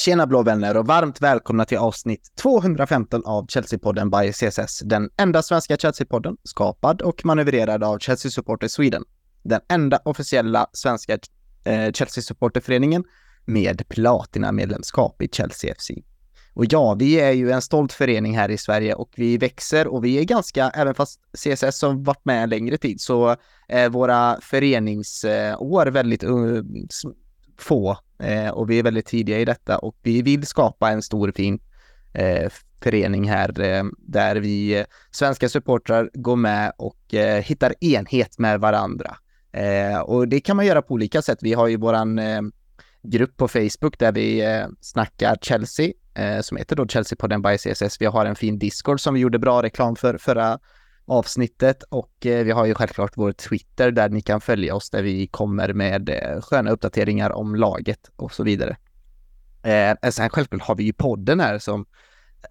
Tjena blå vänner och varmt välkomna till avsnitt 215 av Chelsea-podden by CSS. Den enda svenska Chelsea-podden skapad och manövrerad av Chelsea Supporter Sweden. Den enda officiella svenska eh, Chelsea-supporterföreningen med platina-medlemskap i Chelsea FC. Och ja, vi är ju en stolt förening här i Sverige och vi växer och vi är ganska, även fast CSS har varit med en längre tid, så är våra föreningsår väldigt uh, få Eh, och vi är väldigt tidiga i detta och vi vill skapa en stor fin eh, förening här eh, där vi eh, svenska supportrar går med och eh, hittar enhet med varandra. Eh, och det kan man göra på olika sätt. Vi har ju våran eh, grupp på Facebook där vi eh, snackar Chelsea som heter då Chelsea på den by CSS. Vi har en fin Discord som vi gjorde bra reklam för förra avsnittet och eh, vi har ju självklart vår Twitter där ni kan följa oss där vi kommer med eh, sköna uppdateringar om laget och så vidare. Eh, eh, sen självklart har vi ju podden här som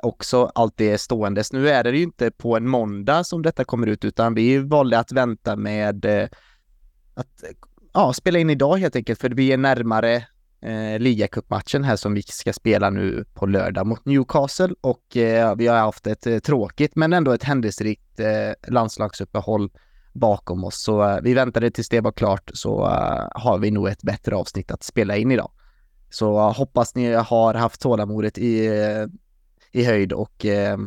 också alltid är ståendes. Nu är det ju inte på en måndag som detta kommer ut utan vi valde att vänta med eh, att ja, spela in idag helt enkelt för vi är närmare eh, ligacupmatchen här som vi ska spela nu på lördag mot Newcastle och eh, vi har haft ett eh, tråkigt men ändå ett händelserikt eh, landslagsuppehåll bakom oss. Så eh, vi väntade tills det var klart så eh, har vi nog ett bättre avsnitt att spela in idag. Så eh, hoppas ni har haft tålamodet i, eh, i höjd och eh,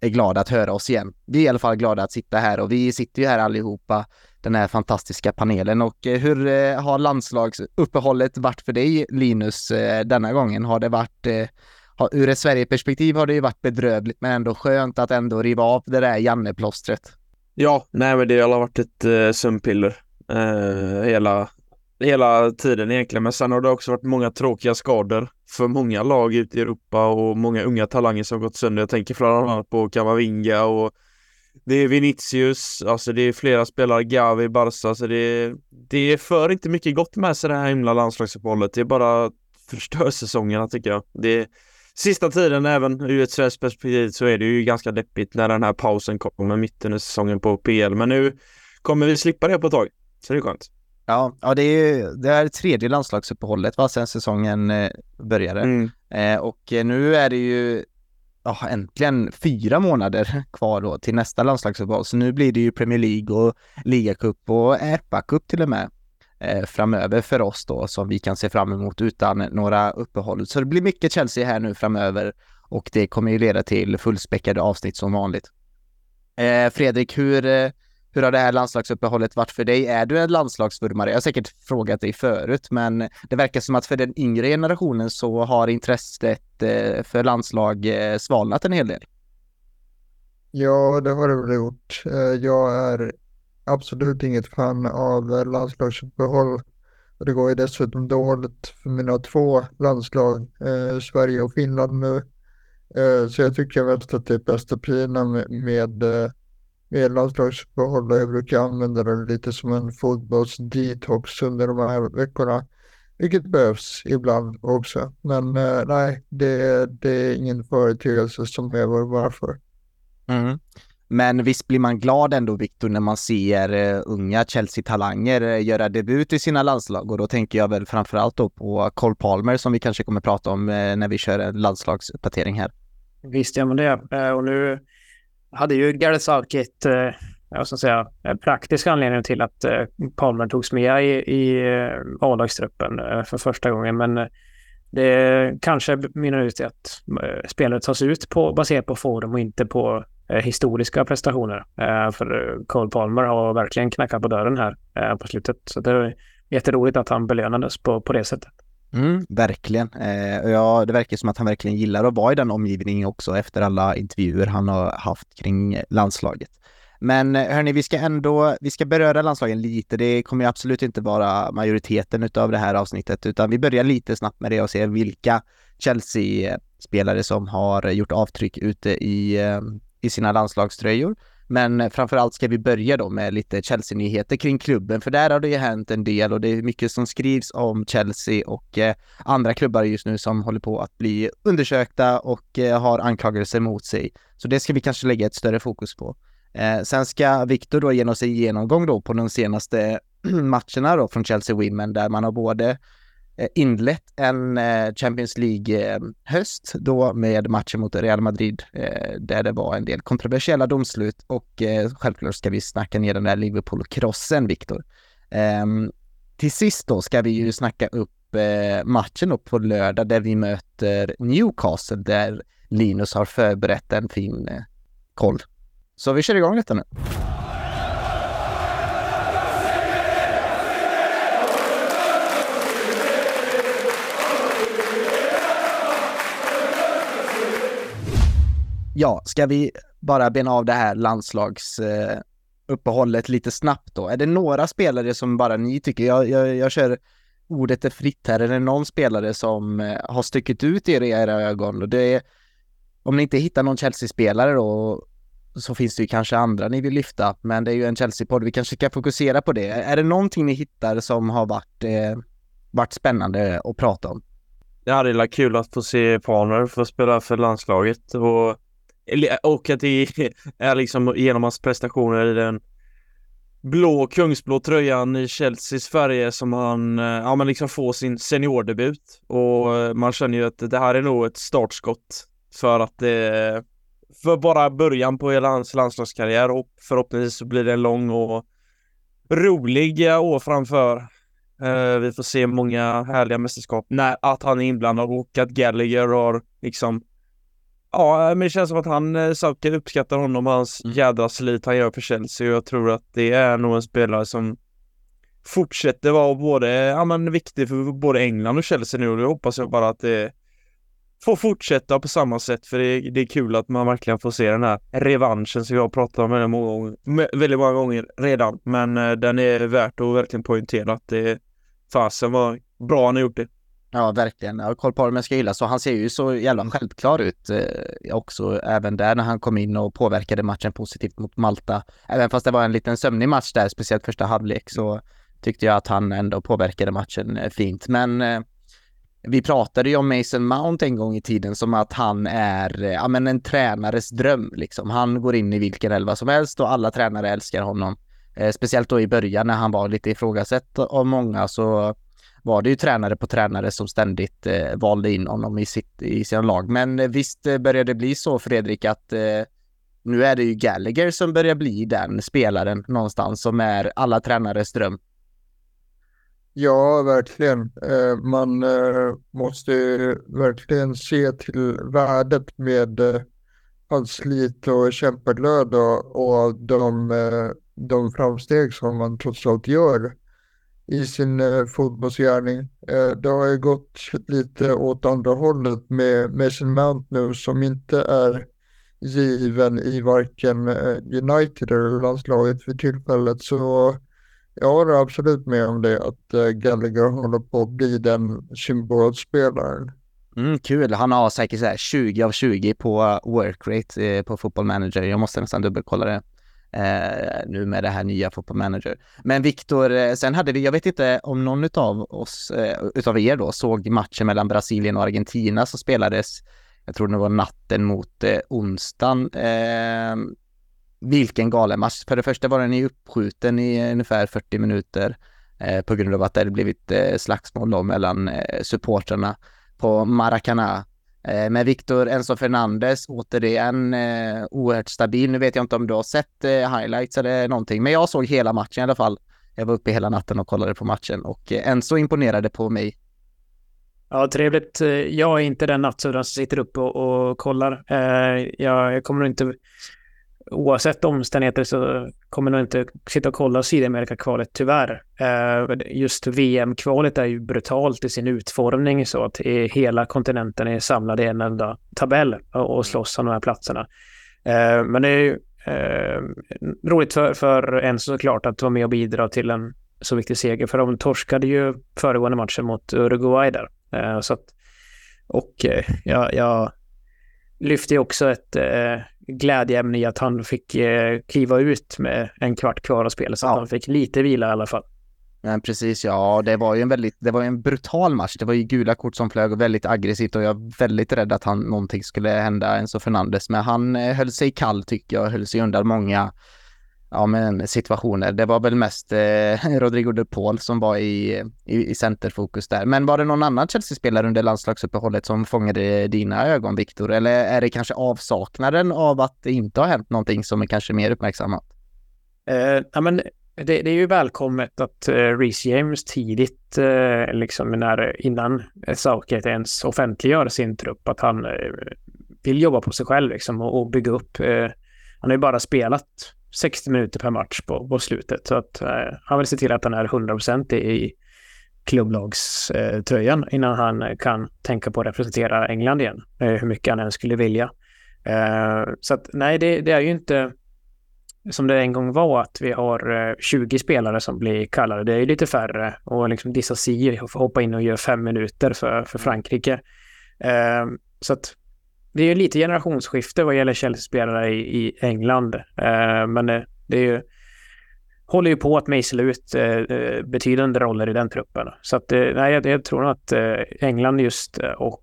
är glada att höra oss igen. Vi är i alla fall glada att sitta här och vi sitter ju här allihopa den här fantastiska panelen. Och eh, hur eh, har landslagsuppehållet varit för dig Linus eh, denna gången? Har det varit ur ett Sverigeperspektiv har det ju varit bedrövligt men ändå skönt att ändå riva av det där Janne-plåstret. Ja, nej men det har varit ett uh, sömnpiller uh, hela, hela tiden egentligen. Men sen har det också varit många tråkiga skador för många lag ute i Europa och många unga talanger som gått sönder. Jag tänker bland annat på Kamavinga och det är Vinicius, alltså det är flera spelare, Gavi, Barca, så det, det för inte mycket gott med sig det här himla landslagsuppehållet. Det är bara förstör säsongerna tycker jag. Det Sista tiden även ur ett svenskt perspektiv så är det ju ganska deppigt när den här pausen kommer mitt under säsongen på PL. Men nu kommer vi slippa det på ett tag. Så det är skönt. Ja, ja det är det är tredje landslagsuppehållet va, sen säsongen eh, började. Mm. Eh, och nu är det ju ja, äntligen fyra månader kvar då till nästa landslagsuppehåll. Så nu blir det ju Premier League och ligacup och epa Cup till och med eh, framöver för oss då som vi kan se fram emot utan några uppehåll. Så det blir mycket Chelsea här nu framöver och det kommer ju leda till fullspäckade avsnitt som vanligt. Eh, Fredrik, hur, eh, hur har det här landslagsuppehållet varit för dig? Är du en landslagsvurmare? Jag har säkert frågat dig förut, men det verkar som att för den yngre generationen så har intresset eh, för landslag eh, svalnat en hel del. Ja, det har det väl gjort. Eh, jag är absolut inget fan av landslagsuppehåll. Det går ju dessutom dåligt för mina två landslag, Sverige och Finland nu. Så jag tycker mest att det är bäst att pina med, med med landslagsuppehåll jag brukar använda det lite som en fotbollsdetox under de här veckorna. Vilket behövs ibland också. Men eh, nej, det, det, är ingen företeelse som jag vurmar för. Mm. Men visst blir man glad ändå, Viktor, när man ser uh, unga Chelsea-talanger uh, göra debut i sina landslag och då tänker jag väl framförallt då på Cole Palmer som vi kanske kommer prata om uh, när vi kör en landslagsuppdatering här. Visst gör man det. Och nu hade ju Gareth Southgate, eh, jag ska säga, praktisk anledning till att eh, Palmer togs med i, i eh, A-lagstruppen eh, för första gången. Men eh, det kanske mynnar ut i att eh, spelet tas ut på, baserat på form och inte på eh, historiska prestationer. Eh, för eh, Cole Palmer har verkligen knackat på dörren här eh, på slutet. Så det är jätteroligt att han belönades på, på det sättet. Mm, verkligen. Eh, ja, det verkar som att han verkligen gillar att vara i den omgivningen också efter alla intervjuer han har haft kring landslaget. Men eh, hörni, vi ska ändå, vi ska beröra landslagen lite. Det kommer absolut inte vara majoriteten av det här avsnittet, utan vi börjar lite snabbt med det och ser vilka Chelsea-spelare som har gjort avtryck ute i, eh, i sina landslagströjor. Men framförallt ska vi börja då med lite Chelsea-nyheter kring klubben, för där har det ju hänt en del och det är mycket som skrivs om Chelsea och eh, andra klubbar just nu som håller på att bli undersökta och eh, har anklagelser mot sig. Så det ska vi kanske lägga ett större fokus på. Eh, sen ska Viktor då ge oss en genomgång då på de senaste matcherna då från Chelsea Women där man har både Eh, inlett en eh, Champions League-höst eh, då med matchen mot Real Madrid där det var en del kontroversiella domslut och självklart ska vi snacka ner den där Liverpool-krossen, Viktor. Ehm, till sist då ska vi ju snacka upp matchen då på lördag där vi möter Newcastle där Linus har förberett en fin koll. Så vi kör igång detta nu. Ja, ska vi bara bena av det här landslagsuppehållet eh, lite snabbt då? Är det några spelare som bara ni tycker, jag, jag, jag kör ordet är fritt här, är det någon spelare som eh, har stuckit ut i era ögon? Och det är, om ni inte hittar någon Chelsea-spelare då så finns det ju kanske andra ni vill lyfta, men det är ju en Chelsea-podd. Vi kanske ska fokusera på det. Är det någonting ni hittar som har varit, eh, varit spännande att prata om? Ja, det är kul att få se Palmer få spela för landslaget och, och att det är liksom genom hans prestationer i den blå, kungsblå tröjan i Chelseas färger som han, eh, ja men liksom får sin seniordebut och eh, man känner ju att det här är nog ett startskott för att det för bara början på hela hans landslagskarriär och förhoppningsvis så blir det en lång och rolig eh, år framför. Vi får se många härliga mästerskap när att han är inblandad och att Gallagher har liksom Ja, men det känns som att han, eh, Sauke uppskattar honom och hans mm. jädra slit han gör för Chelsea och jag tror att det är nog en spelare som fortsätter vara både, ja men viktig för både England och Chelsea nu och det hoppas jag bara att det får fortsätta på samma sätt för det är, det är kul att man verkligen får se den här revanschen som jag har pratat om väldigt många gånger, väldigt många gånger redan. Men eh, den är värt att verkligen poängtera att det fasen var bra han har gjort det. Ja, verkligen. Jag har koll på det jag ska gilla. Så han ser ju så jävla självklar ut eh, också, även där när han kom in och påverkade matchen positivt mot Malta. Även fast det var en liten sömnig match där, speciellt första halvlek, så tyckte jag att han ändå påverkade matchen eh, fint. Men eh, vi pratade ju om Mason Mount en gång i tiden som att han är ja, men en tränares dröm. Liksom. Han går in i vilken elva som helst och alla tränare älskar honom. Eh, speciellt då i början när han var lite ifrågasatt av många så var det ju tränare på tränare som ständigt eh, valde in honom i, sitt, i sina lag. Men eh, visst eh, börjar det bli så Fredrik att eh, nu är det ju Gallagher som börjar bli den spelaren någonstans som är alla tränares dröm. Ja, verkligen. Eh, man eh, måste verkligen se till värdet med eh, slit och kämpaglöd och, de, eh, de framsteg som man trots allt gör i sin eh, fotbollsgärning. Eh, det har ju gått lite åt andra hållet med, Mason Mount nu som inte är given i varken eh, United eller landslaget för tillfället. Så jag håller absolut med om det, att eh, Gallagher håller på att bli den symbolspelaren. Mm, kul, han har säkert så 20 av 20 på workrate eh, på Football Manager. Jag måste nästan dubbelkolla det eh, nu med det här nya Football Manager. Men Viktor, eh, sen hade vi, jag vet inte om någon av oss, eh, utav er då, såg matchen mellan Brasilien och Argentina som spelades, jag tror det var natten mot eh, onsdagen. Eh, vilken galen match. För det första var den ju uppskjuten i ungefär 40 minuter eh, på grund av att det hade blivit eh, slagsmål då mellan eh, supportrarna på Maracana. Eh, med Victor Enzo Fernandes återigen eh, oerhört stabil. Nu vet jag inte om du har sett eh, highlights eller någonting, men jag såg hela matchen i alla fall. Jag var uppe hela natten och kollade på matchen och eh, Enzo imponerade på mig. Ja, trevligt. Eh, jag är inte den nattsudan som sitter uppe och, och kollar. Eh, jag, jag kommer inte oavsett omständigheter så kommer nog inte sitta och kolla Sydamerika-kvalet tyvärr. Eh, just VM-kvalet är ju brutalt i sin utformning så att hela kontinenten är samlad i en enda tabell och slåss om de här platserna. Eh, men det är ju eh, roligt för, för en såklart att vara med och bidra till en så viktig seger. För de torskade ju föregående matchen mot Uruguay där. Så att, och jag, jag lyfte också ett glädjeämne i att han fick eh, kliva ut med en kvart kvar att spela så ja. att han fick lite vila i alla fall. Men precis, ja, det var ju en väldigt, det var en brutal match. Det var ju gula kort som flög och väldigt aggressivt och jag är väldigt rädd att han, någonting skulle hända Enzo Fernandes. Men han eh, höll sig kall tycker jag, höll sig undan många, ja, men situationer. Det var väl mest eh, Rodrigo de Paul som var i, i, i centerfokus där. Men var det någon annan Chelsea-spelare under landslagsuppehållet som fångade dina ögon, Viktor? Eller är det kanske avsaknaden av att det inte har hänt någonting som är kanske mer uppmärksammat? Eh, ja, men det, det, är ju välkommet att eh, Reece James tidigt, eh, liksom när, innan Southgate ens offentliggör sin trupp, att han eh, vill jobba på sig själv liksom, och, och bygga upp. Eh, han har ju bara spelat 60 minuter per match på, på slutet, så att eh, han vill se till att han är 100% i, klubblagströjan eh, klubblagströjan innan han kan tänka på att representera England igen, eh, hur mycket han än skulle vilja. så att nej, det, det är ju inte som det en gång var att vi har 20 spelare som blir kallade. Det är ju lite färre och liksom Dissasi får hoppa in och göra fem minuter för, för Frankrike. Eh, så att det är ju lite generationsskifte vad gäller Chelsea-spelare i, i England. Eh, men det, det, är ju, håller ju på att mejsla ut eh, eh betydande roller i den truppen. Så att, eh, nej, jag, jag tror nog att eh, England just eh, och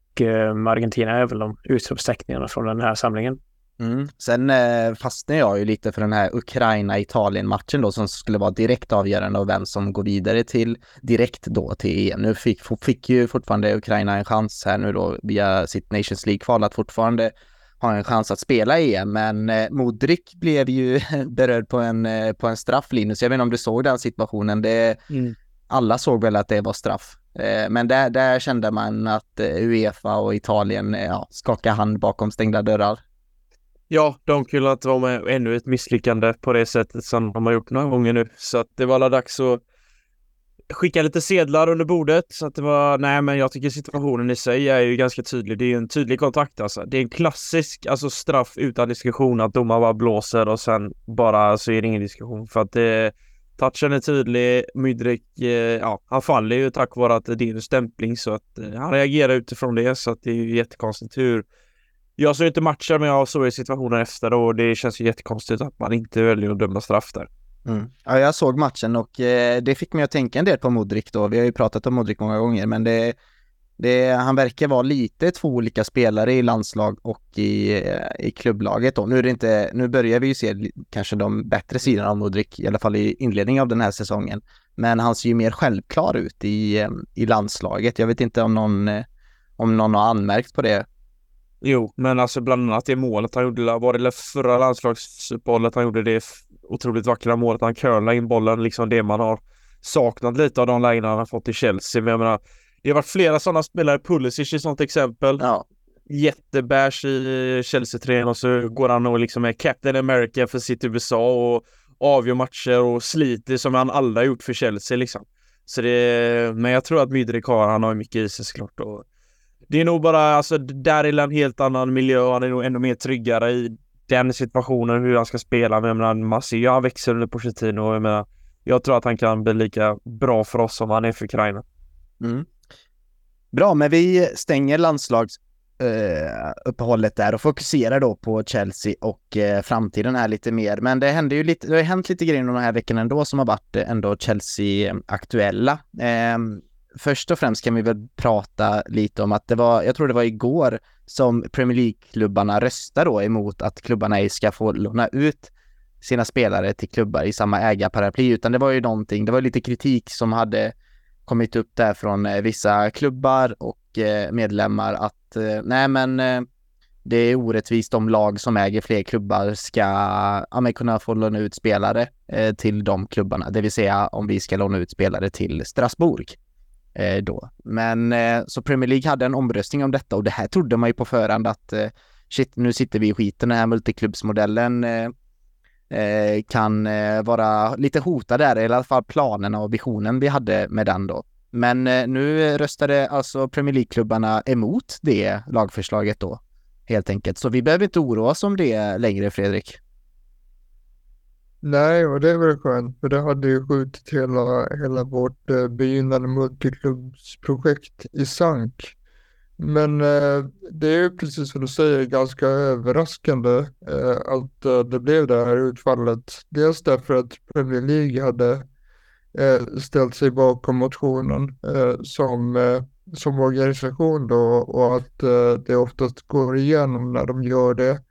Argentina är väl de utropsteckningarna från den här samlingen. Mm. Sen eh, fastnade jag ju lite för den här Ukraina-Italien-matchen då som skulle vara direkt avgörande av vem som går vidare till direkt då till EM. Nu fick, fick ju fortfarande Ukraina en chans här nu då via sitt Nations League-kval att fortfarande ha en chans att spela EM, men eh, Modric blev ju berörd på en, eh, på en straff, Linus. Jag vet inte om du såg den situationen. Det, mm. Alla såg väl att det var straff. Eh, men där, där kände man att eh, Uefa och Italien ja, skakade hand bakom stängda dörrar. Ja, de kunde inte vara med ännu ett misslyckande på det sättet som de har gjort några gånger nu. Så att det var alla dags att skicka lite sedlar under bordet. Så att det var, nej men jag tycker situationen i sig är ju ganska tydlig. Det är ju en tydlig kontakt alltså. Det är en klassisk, alltså straff utan diskussion att domaren bara blåser och sen bara så är det ingen diskussion. För att det, touchen är tydlig, Mydrik, eh, ja, han faller ju tack vare att det är en stämpling så att eh, han reagerar utifrån det så att det är ju jättekonstigt hur jag såg inte matchen, men jag såg situationen efter och det känns ju jättekonstigt att man inte väljer att döma straff där. Mm. Ja, jag såg matchen och eh, det fick mig att tänka en del på Modric då. Vi har ju pratat om Modric många gånger, men det, det, han verkar vara lite två olika spelare i landslag och i, eh, i klubblaget då. Nu, är det inte, nu börjar vi ju se kanske de bättre sidorna av Modric, i alla fall i inledningen av den här säsongen. Men han ser ju mer självklar ut i, eh, i landslaget. Jag vet inte om någon, eh, om någon har anmärkt på det Jo, men alltså bland annat det målet han gjorde, var det förra landslagsuppehållet han gjorde det otroligt vackra målet. Han curlade in bollen, liksom det man har saknat lite av de lägena han har fått i Chelsea. Men jag menar, det har varit flera sådana spelare, Pulisic är sånt exempel. Ja. Jättebärs i Chelsea-tröjan och så går han och liksom är Captain America för sitt USA och avgör matcher och sliter som han aldrig har gjort för Chelsea liksom. Så det, men jag tror att Mydrik har, han har mycket i sig såklart och det är nog bara, alltså där är en helt annan miljö. och Han är nog ännu mer tryggare i den situationen, hur han ska spela. Men jag menar, man ser ju han växer under Pochettino och jag menar, jag tror att han kan bli lika bra för oss som han är för Ukraina. Mm. Bra, men vi stänger landslagsuppehållet eh, uh, där och fokuserar då på Chelsea och uh, framtiden här lite mer. Men det hände ju lite, det har hänt lite grejer de här veckorna ändå som har varit eh, ändå Chelsea-aktuella. Ehm, först och främst kan vi väl prata lite om att det var, jag tror det var igår som Premier League-klubbarna röstade då emot att klubbarna ej ska få låna ut sina spelare till klubbar i samma ägarparaply, utan det var ju någonting, det var lite kritik som hade kommit upp där från eh, vissa klubbar och eh, medlemmar att eh, nej men det är orättvist om lag som äger fler klubbar ska ja, kunna få låna ut spelare till de klubbarna, det vill säga om vi ska låna ut spelare till Strasbourg eh, då. Men eh, så Premier League hade en omröstning om detta och det här trodde man ju på förhand att eh, shit, nu sitter vi i skiten, den här multiklubbsmodellen eh, eh, kan eh, vara lite hotad där, i alla fall planerna och visionen vi hade med den då. Men eh, nu röstade alltså Premier League-klubbarna emot det lagförslaget då, helt enkelt. Så vi behöver inte oroa oss om det längre, Fredrik. Nej, och det är väl skönt, för det hade ju skjutit hela, hela vårt eh, begynnande multiklubbsprojekt i sank. Men eh, det är ju precis som du säger ganska överraskande eh, att eh, det blev det här utfallet. Dels därför att Premier League hade eh, ställt sig bakom motionen eh, som, eh, som organisation då och att eh, det oftast går igenom när de gör det.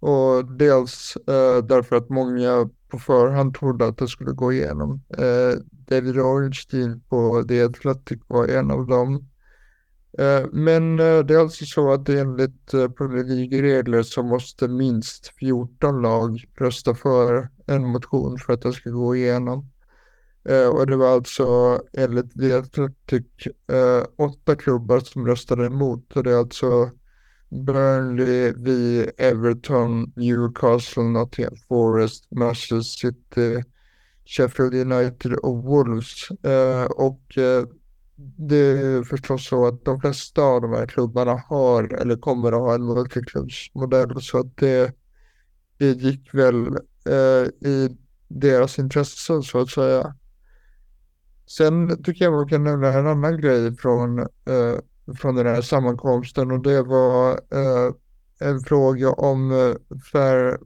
Och dels eh, därför att många på förhand trodde att det skulle gå igenom. Eh, David Orenstein på The Athletic var en av dem. Eh, men eh, det är alltså så att enligt eh, Premier League-regler så måste minst 14 lag rösta för en motion för att det ska gå igenom. Eh, och det var alltså enligt The Athletic eh, åtta klubbar som röstade emot. Och det är alltså Burnley, vi, Everton, Newcastle, Nottingham Forest, Manchester City, Sheffield United och Wolves. Eh, och eh, det är förstås så att de flesta av de här klubbarna har eller kommer att ha en multiklubbsmodell så att det, det gick väl eh, i deras intresse så att säga. Sen tycker jag man kan nämna en annan grej från, eh, från den här sammankomsten och det var eh, en fråga om eh, fair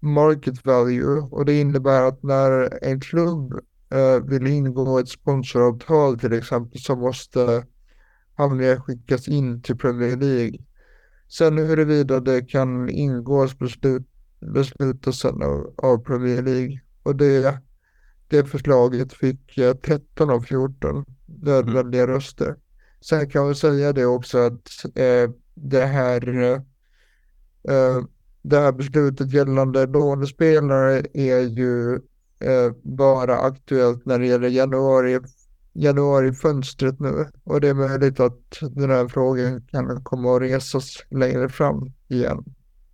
market value och det innebär att när en klubb eh, vill ingå ett sponsoravtal till exempel så måste handlingar skickas in till Premier League. Sen huruvida det kan ingås beslut, beslutas sen av, av Premier League. Och det, det förslaget fick eh, 13 av 14 nödvändiga mm. röster. Sen kan jag säga det också att eh, det här eh, det här beslutet gällande lånespelare är ju eh, bara aktuellt när det gäller januari, januarifönstret nu. Och det är möjligt att den här frågan kan komma att resas längre fram igen.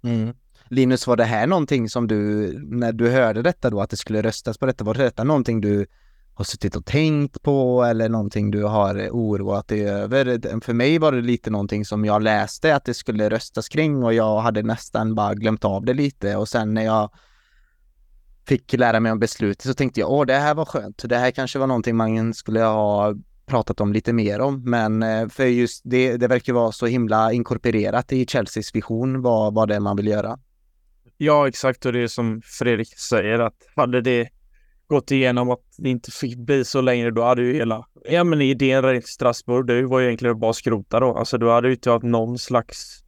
Mm. Linus, var det här någonting som du, när du hörde detta då, att det skulle röstas på detta, var detta någonting du har suttit och tänkt på eller någonting du har oroat dig över? För mig var det lite någonting som jag läste att det skulle röstas kring och jag hade nästan bara glömt av det lite och sen när jag fick lära mig om beslutet så tänkte jag, åh, det här var skönt. Det här kanske var någonting man skulle ha pratat om lite mer om, men eh, för just det, det verkar vara så himla inkorporerat i Chelseas vision vad, vad det är man vill göra. Ja, exakt. Och det är som Fredrik säger att hade det gått igenom att det inte fick bli så längre, då hade ju hela ja, men idén i Strasbourg, det var ju egentligen bara skrota då. Alltså då hade ju inte haft någon slags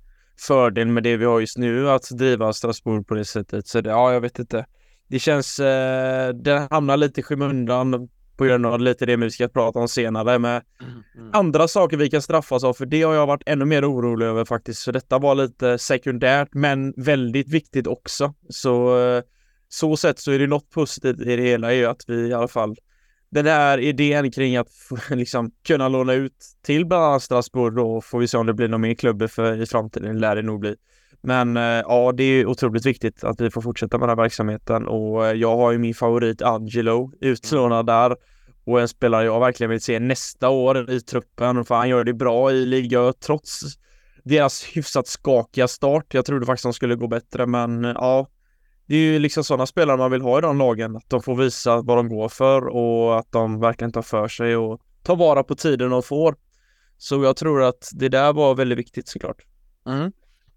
fördel med det vi har just nu att driva Strasbourg på det sättet. Så det, ja, jag vet inte det känns, eh, det hamnar lite i skymundan på grund av lite det vi ska prata om senare med mm, mm. andra saker vi kan straffas av, för det har jag varit ännu mer orolig över faktiskt. Så detta var lite sekundärt, men väldigt viktigt också. Så eh, så sätt så är det något positivt i det hela är ju att vi i alla fall den här idén kring att liksom kunna låna ut till bland annat Strasbourg då får vi se om det blir någon mer klubb för i framtiden lär det nog bli. Men eh, ja, det är otroligt viktigt att vi får fortsätta med den här verksamheten och eh, jag har ju min favorit Angelo utlånad där och en spelare jag verkligen vill se nästa år i truppen för han gör det bra i liga trots deras hyfsat skakiga start. Jag trodde faktiskt de skulle gå bättre men eh, ja, det är ju liksom sådana spelare man vill ha i de lagen. Att de får visa vad de går för och att de verkligen tar för sig och tar vara på tiden de får. Så jag tror att det där var väldigt viktigt såklart. Mm.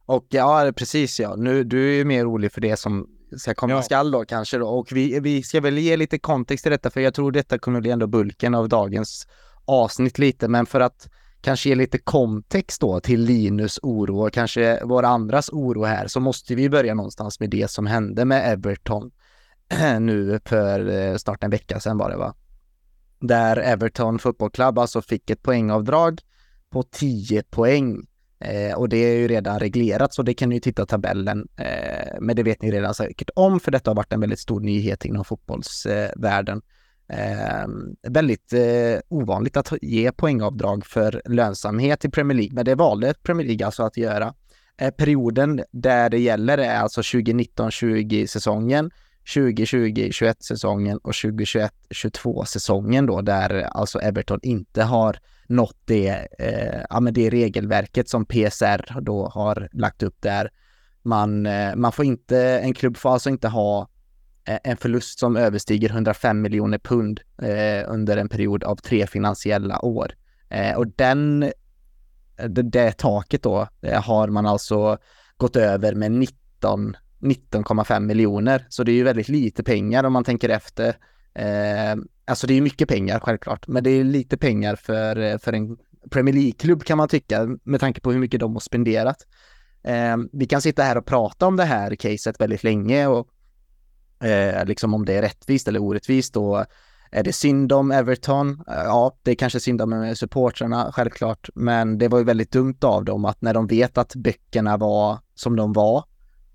Och ja, precis ja. Nu, du är ju mer orolig för det som ska komma ja. skall då kanske då. Och vi, vi ska väl ge lite kontext till detta, för jag tror detta kommer bli ändå bulken av dagens avsnitt lite, men för att kanske ge lite kontext då till Linus oro och kanske våra andras oro här, så måste vi börja någonstans med det som hände med Everton nu för eh, snart en vecka sedan var det va? Där Everton Football Club alltså fick ett poängavdrag på 10 poäng Eh, och det är ju redan reglerat så det kan ni ju titta tabellen. Eh, men det vet ni redan säkert om för detta har varit en väldigt stor nyhet inom fotbollsvärlden. Eh, Ehm, väldigt eh, ovanligt att ge poängavdrag för lönsamhet i Premier League, men det valde Premier League alltså att göra. Eh, perioden där det gäller är alltså 2019-20 säsongen, 2020-21 säsongen och 2021-22 säsongen då där alltså Everton inte har nått det, eh, ja, men det regelverket som PSR då har lagt upp där. Man, eh, man får inte, en klubb får alltså inte ha Eh, en förlust som överstiger 105 miljoner pund eh, under en period av tre finansiella år. Eh, och den, det, det taket då eh, har man alltså gått över med 19 19,5 miljoner. Så det är ju väldigt lite pengar om man tänker efter. Eh, alltså det är mycket pengar självklart, men det är lite pengar för, eh, för en Premier League-klubb kan man tycka med tanke på hur mycket de har spenderat. Eh, vi kan sitta här och prata om det här caset väldigt länge och eh, liksom om det är rättvist eller orättvist då. Är det synd om Everton? Eh, ja, det är kanske synd om eh, supportrarna, självklart. Men det var ju väldigt dumt av dem att när de vet att böckerna var som de var,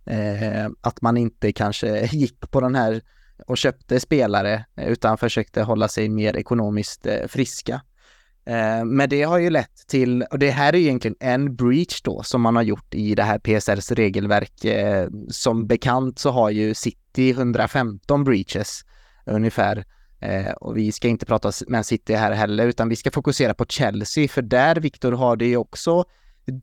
eh, att man inte kanske gick på den här och köpte spelare eh, utan försökte hålla sig mer ekonomiskt friska. Eh, men det har ju lett till, och det här är egentligen en breach då som man har gjort i det här PSRs regelverk. Eh, som bekant så har ju City 115 breaches ungefär. Eh, och vi ska inte prata med City här heller, utan vi ska fokusera på Chelsea, för där, Viktor, har det ju också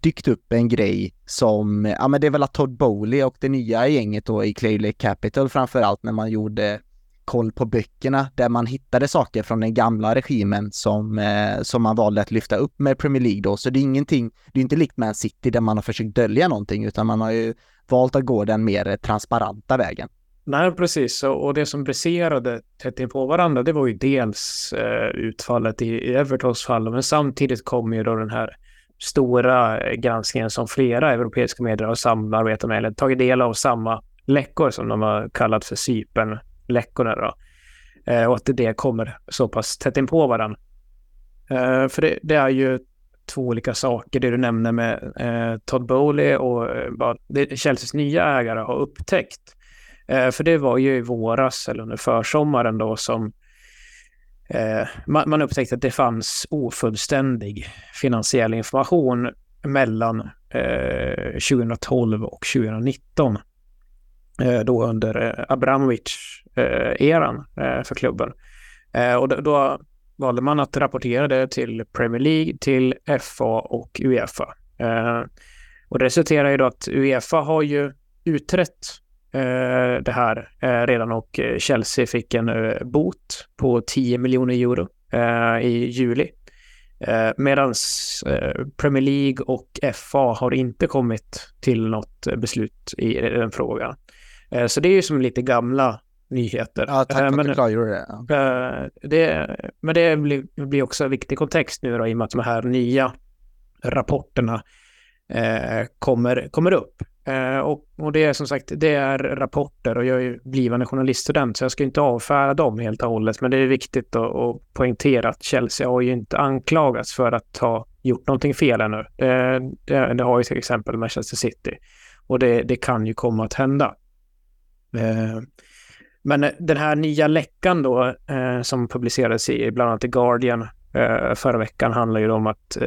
dykt upp en grej som, ja men det är väl att Todd Bowley och det nya gänget då i Clay Lake Capital framförallt när man gjorde koll på böckerna där man hittade saker från den gamla regimen som, eh, som man valde att lyfta upp med Premier League då. Så det är ingenting, det är inte likt Man City där man har försökt dölja någonting utan man har ju valt att gå den mer transparenta vägen. Nej, precis. Och det som briserade tätt in på varandra, det var ju dels eh, utfallet i, i Evertons fall, men samtidigt kom ju då den här stora eh, granskningen som flera europeiska medier har samarbetat med, eller tagit del av samma läckor som de har kallat för Cypern läckorna då. Eh, och att det kommer så pass tätt in på varandra. Eh, för det, det, är ju två olika saker, det du nämner med eh, Todd Bowley och eh, vad Chelseas nya ägare har upptäckt. Eh, för det var ju i våras eller under försommaren då som eh, man, man upptäckte att det fanns ofullständig finansiell information mellan eh, 2012 och 2019 då under Eh, eran eh, för klubben. Eh, och då valde man att rapportera det till Premier League, till FA och Uefa. Och det resulterar ju då att Uefa har ju utrett det här redan och Chelsea fick en bot på 10 miljoner euro i juli. Medan Premier League och FA har inte kommit till något beslut i den frågan. Eh, så det är ju som lite gamla nyheter. Ja, tack för men, att du klargjorde det. Eh, det. Men det blir, blir också en viktig kontext nu då, i och med att de här nya rapporterna eh, kommer, kommer upp. Eh, och, och, det är som sagt, det är rapporter och jag är ju blivande journaliststudent så jag ska inte avfärda dem helt och hållet. Men det är viktigt att, att poängtera att Chelsea har ju inte anklagats för att ha gjort någonting fel ännu. Det, det, det har ju till exempel Manchester City. Och det, det kan ju komma att hända. Eh, men den här nya läckan då eh, som publicerades i bland annat The Guardian eh, förra veckan handlar ju om att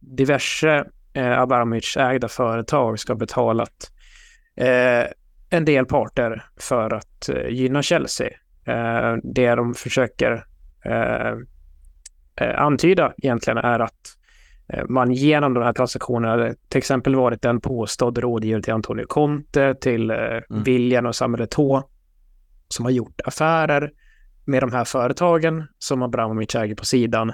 diverse Abramovic-ägda företag ska betalat en del parter för att gynna Chelsea. Det de försöker antyda egentligen är att man genom de här transaktionerna, till exempel varit en påstådd rådgivare till Antonio Conte, till mm. William och Samuel Eto'o, som har gjort affärer med de här företagen som Abramovic äger på sidan.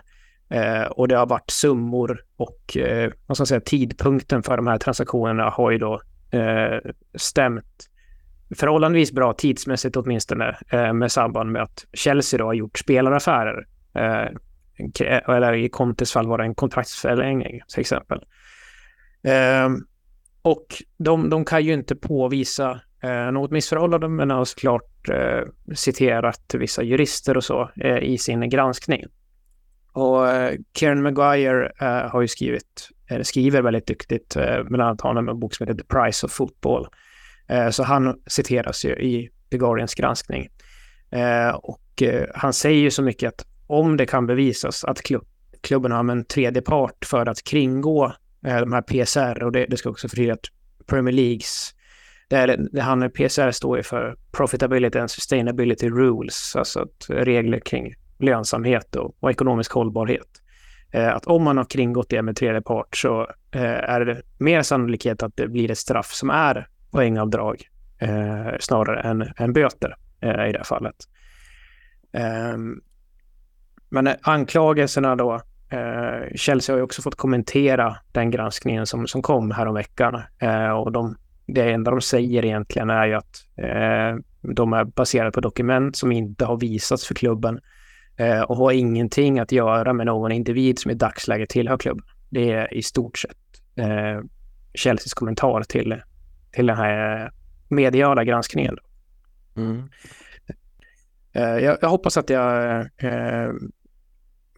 Eh, och det har varit summor och eh, vad ska man säga, tidpunkten för de här transaktionerna har ju då eh, stämt förhållandevis bra tidsmässigt åtminstone eh, med samband med att Chelsea då har gjort spelaraffärer. Eh, eller i Contes fall var det en kontraktsförlängning till exempel. Eh, och de, de kan ju inte påvisa Eh, något missförhållande men har såklart eh, citerat vissa jurister och så eh, i sin granskning. Och eh, Kieran Maguire eh, har ju skrivit, eller skriver väldigt duktigt, eh, bland annat har han en bok som heter The Price of Football. Eh, så han citeras ju i The Guardians granskning. Eh, och eh, han säger ju så mycket att om det kan bevisas att klubb, klubben har en tredje part för att kringgå eh, de här PSR och det, det ska också förtydliga att Premier Leagues det, är, det han, PSR står ju för Profitability and Sustainability Rules, alltså att regler kring lönsamhet och, och ekonomisk hållbarhet. Eh, att om man har kringgått det med tredje part så eh, är det mer sannolikhet att det blir ett straff som är poängavdrag eh, snarare än, än böter eh, i det här fallet. Ehm, men eh, anklagelserna då, eh, Chelsea har ju också fått kommentera den granskningen som, som kom häromveckan. Eh, och de, det enda de säger egentligen är ju att eh, de är baserade på dokument som inte har visats för klubben eh, och har ingenting att göra med någon individ som i dagsläget tillhör klubben. Det är i stort sett eh, Chelseas kommentar till, till den här mediala granskningen. Mm. Eh, jag, jag, hoppas att jag eh,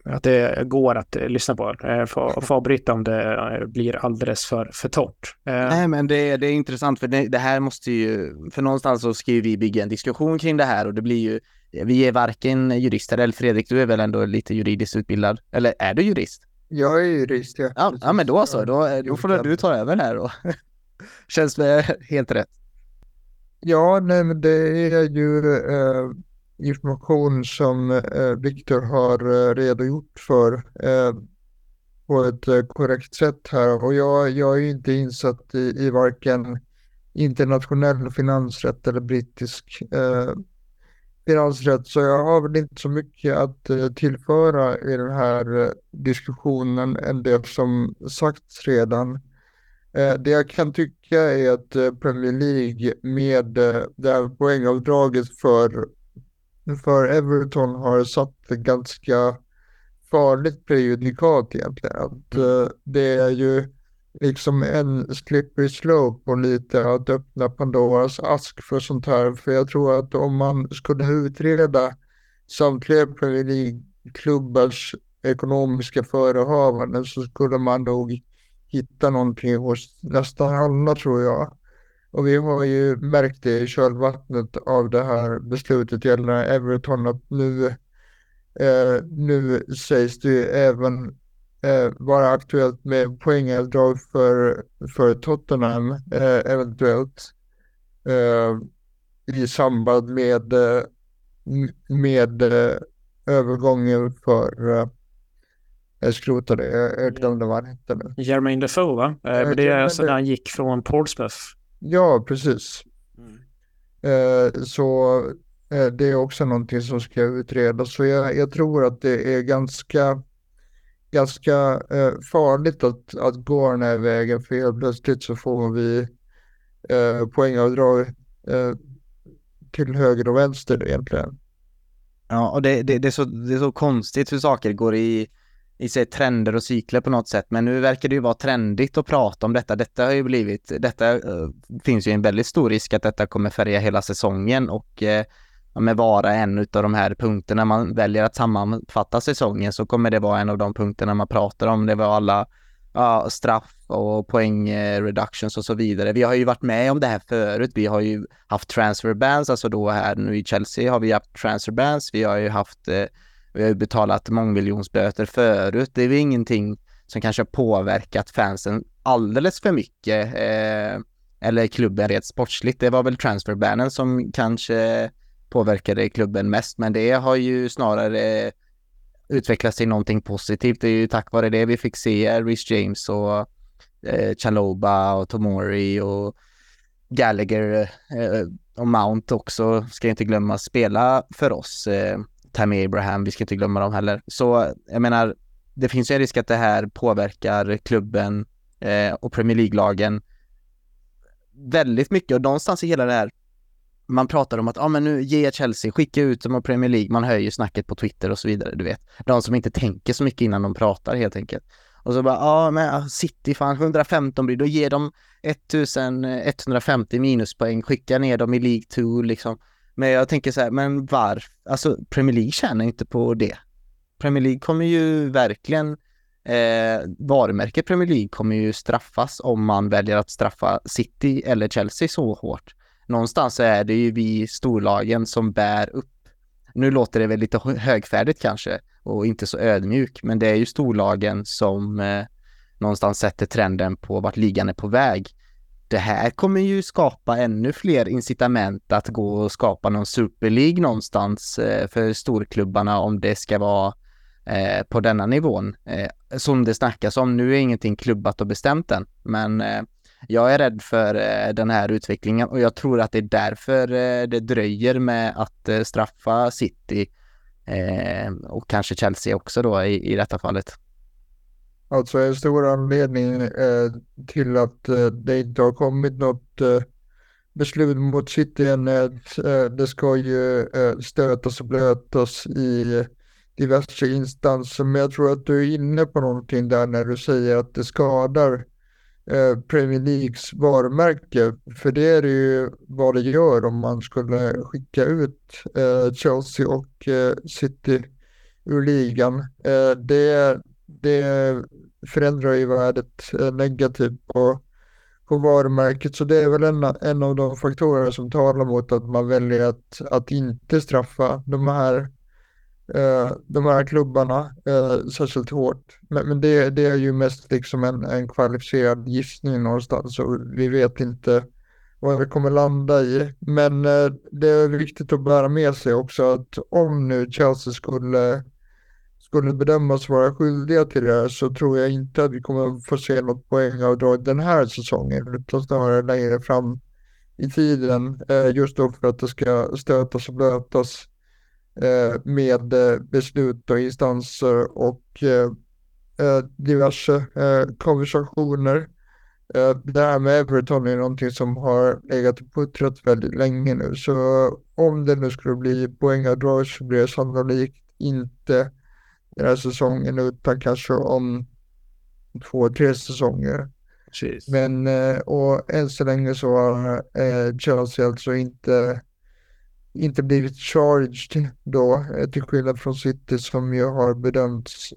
att det går att eh, lyssna på. Eh, få, få avbryta om det eh, blir alldeles för, för torrt. Eh, Nej, men det, det är intressant för det, det, här måste ju, för någonstans så ska ju vi bygga en diskussion kring det här och det blir ju, vi är varken jurister, eller Fredrik, du är väl ändå lite juridiskt utbildad? Eller är du jurist? Jag är jurist, ja. Ja, ja men då så, då, då får du ta över här då. Känns det helt rätt. Ja, nej, men det är ju eh, information som eh, Viktor har eh, redogjort för eh, på ett eh, korrekt sätt här. Och jag, jag är inte insatt i, i varken internationell finansrätt eller brittisk eh, finansrätt. Så jag har väl inte så mycket att eh, tillföra i den här eh, diskussionen än det som sagts redan. Eh, det jag kan tycka är att eh, Premier League med det här poängavdraget för för Everton har satt ett ganska farligt prejudikat egentligen. Att, mm. uh, det är ju liksom en slippery slope och lite att öppna Pandoras ask för sånt här. För jag tror att om man skulle utreda samtliga Premier League-klubbars ekonomiska förehavanden så skulle man nog hitta någonting hos nästan alla tror jag. Och vi har ju märkt det i kölvattnet av det här beslutet gällande Everton att nu, eh, nu sägs det ju även eh, vara aktuellt med poängavdrag för, för Tottenham eh, eventuellt eh, i samband med, eh, med eh, övergången för jag skrotade, jag, glömde vad han hette nu. Jermaine Defoe va? Det är alltså när han gick från Portsmouth Ja, precis. Mm. Eh, så eh, det är också någonting som ska utredas. Så jag, jag tror att det är ganska, ganska eh, farligt att, att gå den här vägen. För helt plötsligt så får vi eh, poängavdrag eh, till höger och vänster egentligen. Ja, och det, det, det, är så, det är så konstigt hur saker går i i sig trender och cykler på något sätt. Men nu verkar det ju vara trendigt att prata om detta. Detta har ju blivit, detta uh, finns ju en väldigt stor risk att detta kommer färga hela säsongen och uh, med vara en av de här punkterna man väljer att sammanfatta säsongen så kommer det vara en av de punkterna man pratar om. Det var alla uh, straff och poäng eh, reductions och så vidare. Vi har ju varit med om det här förut. Vi har ju haft transfer bans, alltså då här nu i Chelsea har vi haft transfer bans. Vi har ju haft uh, vi har ju betalat mångmiljonsböter förut. Det är ju ingenting som kanske har påverkat fansen alldeles för mycket. Eh, eller klubben rent sportsligt. Det var väl transferbanen som kanske påverkade klubben mest. Men det har ju snarare utvecklats till någonting positivt. Det är ju tack vare det vi fick se Rhys James och eh, Chaloba och Tomori och Gallagher eh, och Mount också, ska inte glömma, spela för oss. Eh, Tammy Abraham, vi ska inte glömma dem heller. Så jag menar, det finns ju en risk att det här påverkar klubben eh, och Premier League-lagen väldigt mycket och någonstans i hela det här man pratar om att ja ah, men nu ge Chelsea, skicka ut dem av Premier League, man höjer snacket på Twitter och så vidare, du vet. De som inte tänker så mycket innan de pratar helt enkelt. Och så bara, ja ah, men City fan 115 blir, då ger de 1150 eh, minuspoäng, skicka ner dem i League 2 liksom. Men jag tänker så här, men varför? Alltså Premier League tjänar inte på det. Premier League kommer ju verkligen, eh, varumärket Premier League kommer ju straffas om man väljer att straffa City eller Chelsea så hårt. Någonstans är det ju vi storlagen som bär upp. Nu låter det väl lite högfärdigt kanske och inte så ödmjuk, men det är ju storlagen som eh, någonstans sätter trenden på vart ligan är på väg det här kommer ju skapa ännu fler incitament att gå och skapa någon Super League någonstans eh, för storklubbarna om det ska vara eh, på denna nivån. Eh, som det snackas om. Nu är ingenting klubbat och bestämt än, men jag är rädd för den här utvecklingen och jag tror att det är därför det dröjer med att straffa City och kanske Chelsea också då i, i detta fallet. Alltså en stor anledning eh, till att eh, det inte har kommit något eh, beslut mot City än är att eh, det ska ju eh, stötas och blötas i diverse instanser. Men jag tror att du är inne på någonting där när du säger att det skadar eh, Premier Leagues varumärke. För det är ju vad det gör om man skulle skicka ut eh, Chelsea och eh, City ur ligan. Eh, det, det förändrar ju värdet eh, negativt på, på varumärket. Så det är väl en, en av de faktorer som talar mot att man väljer att, att inte straffa de här eh, de här klubbarna eh, särskilt hårt. Men, men det, det, är ju mest liksom en, en kvalificerad gissning någonstans och vi vet inte vad det kommer landa i. Men eh, det är viktigt att bära med sig också att om nu Chelsea skulle skulle bedömas vara skyldiga till det här så tror jag inte att vi kommer få se något poängavdrag den här säsongen utan snarare längre fram i tiden eh, just då för att det ska stötas och blötas eh, med eh, beslut och instanser och diverse konversationer. Det här med Everton är någonting som har legat och puttrat väldigt länge nu så om det nu skulle bli poängavdrag så blir det sannolikt inte den här säsongen utan kanske om två, tre säsonger. Precis. Men och än så länge så har Chelsea alltså inte inte blivit charged då, eh, till skillnad från City som ju har bedömts,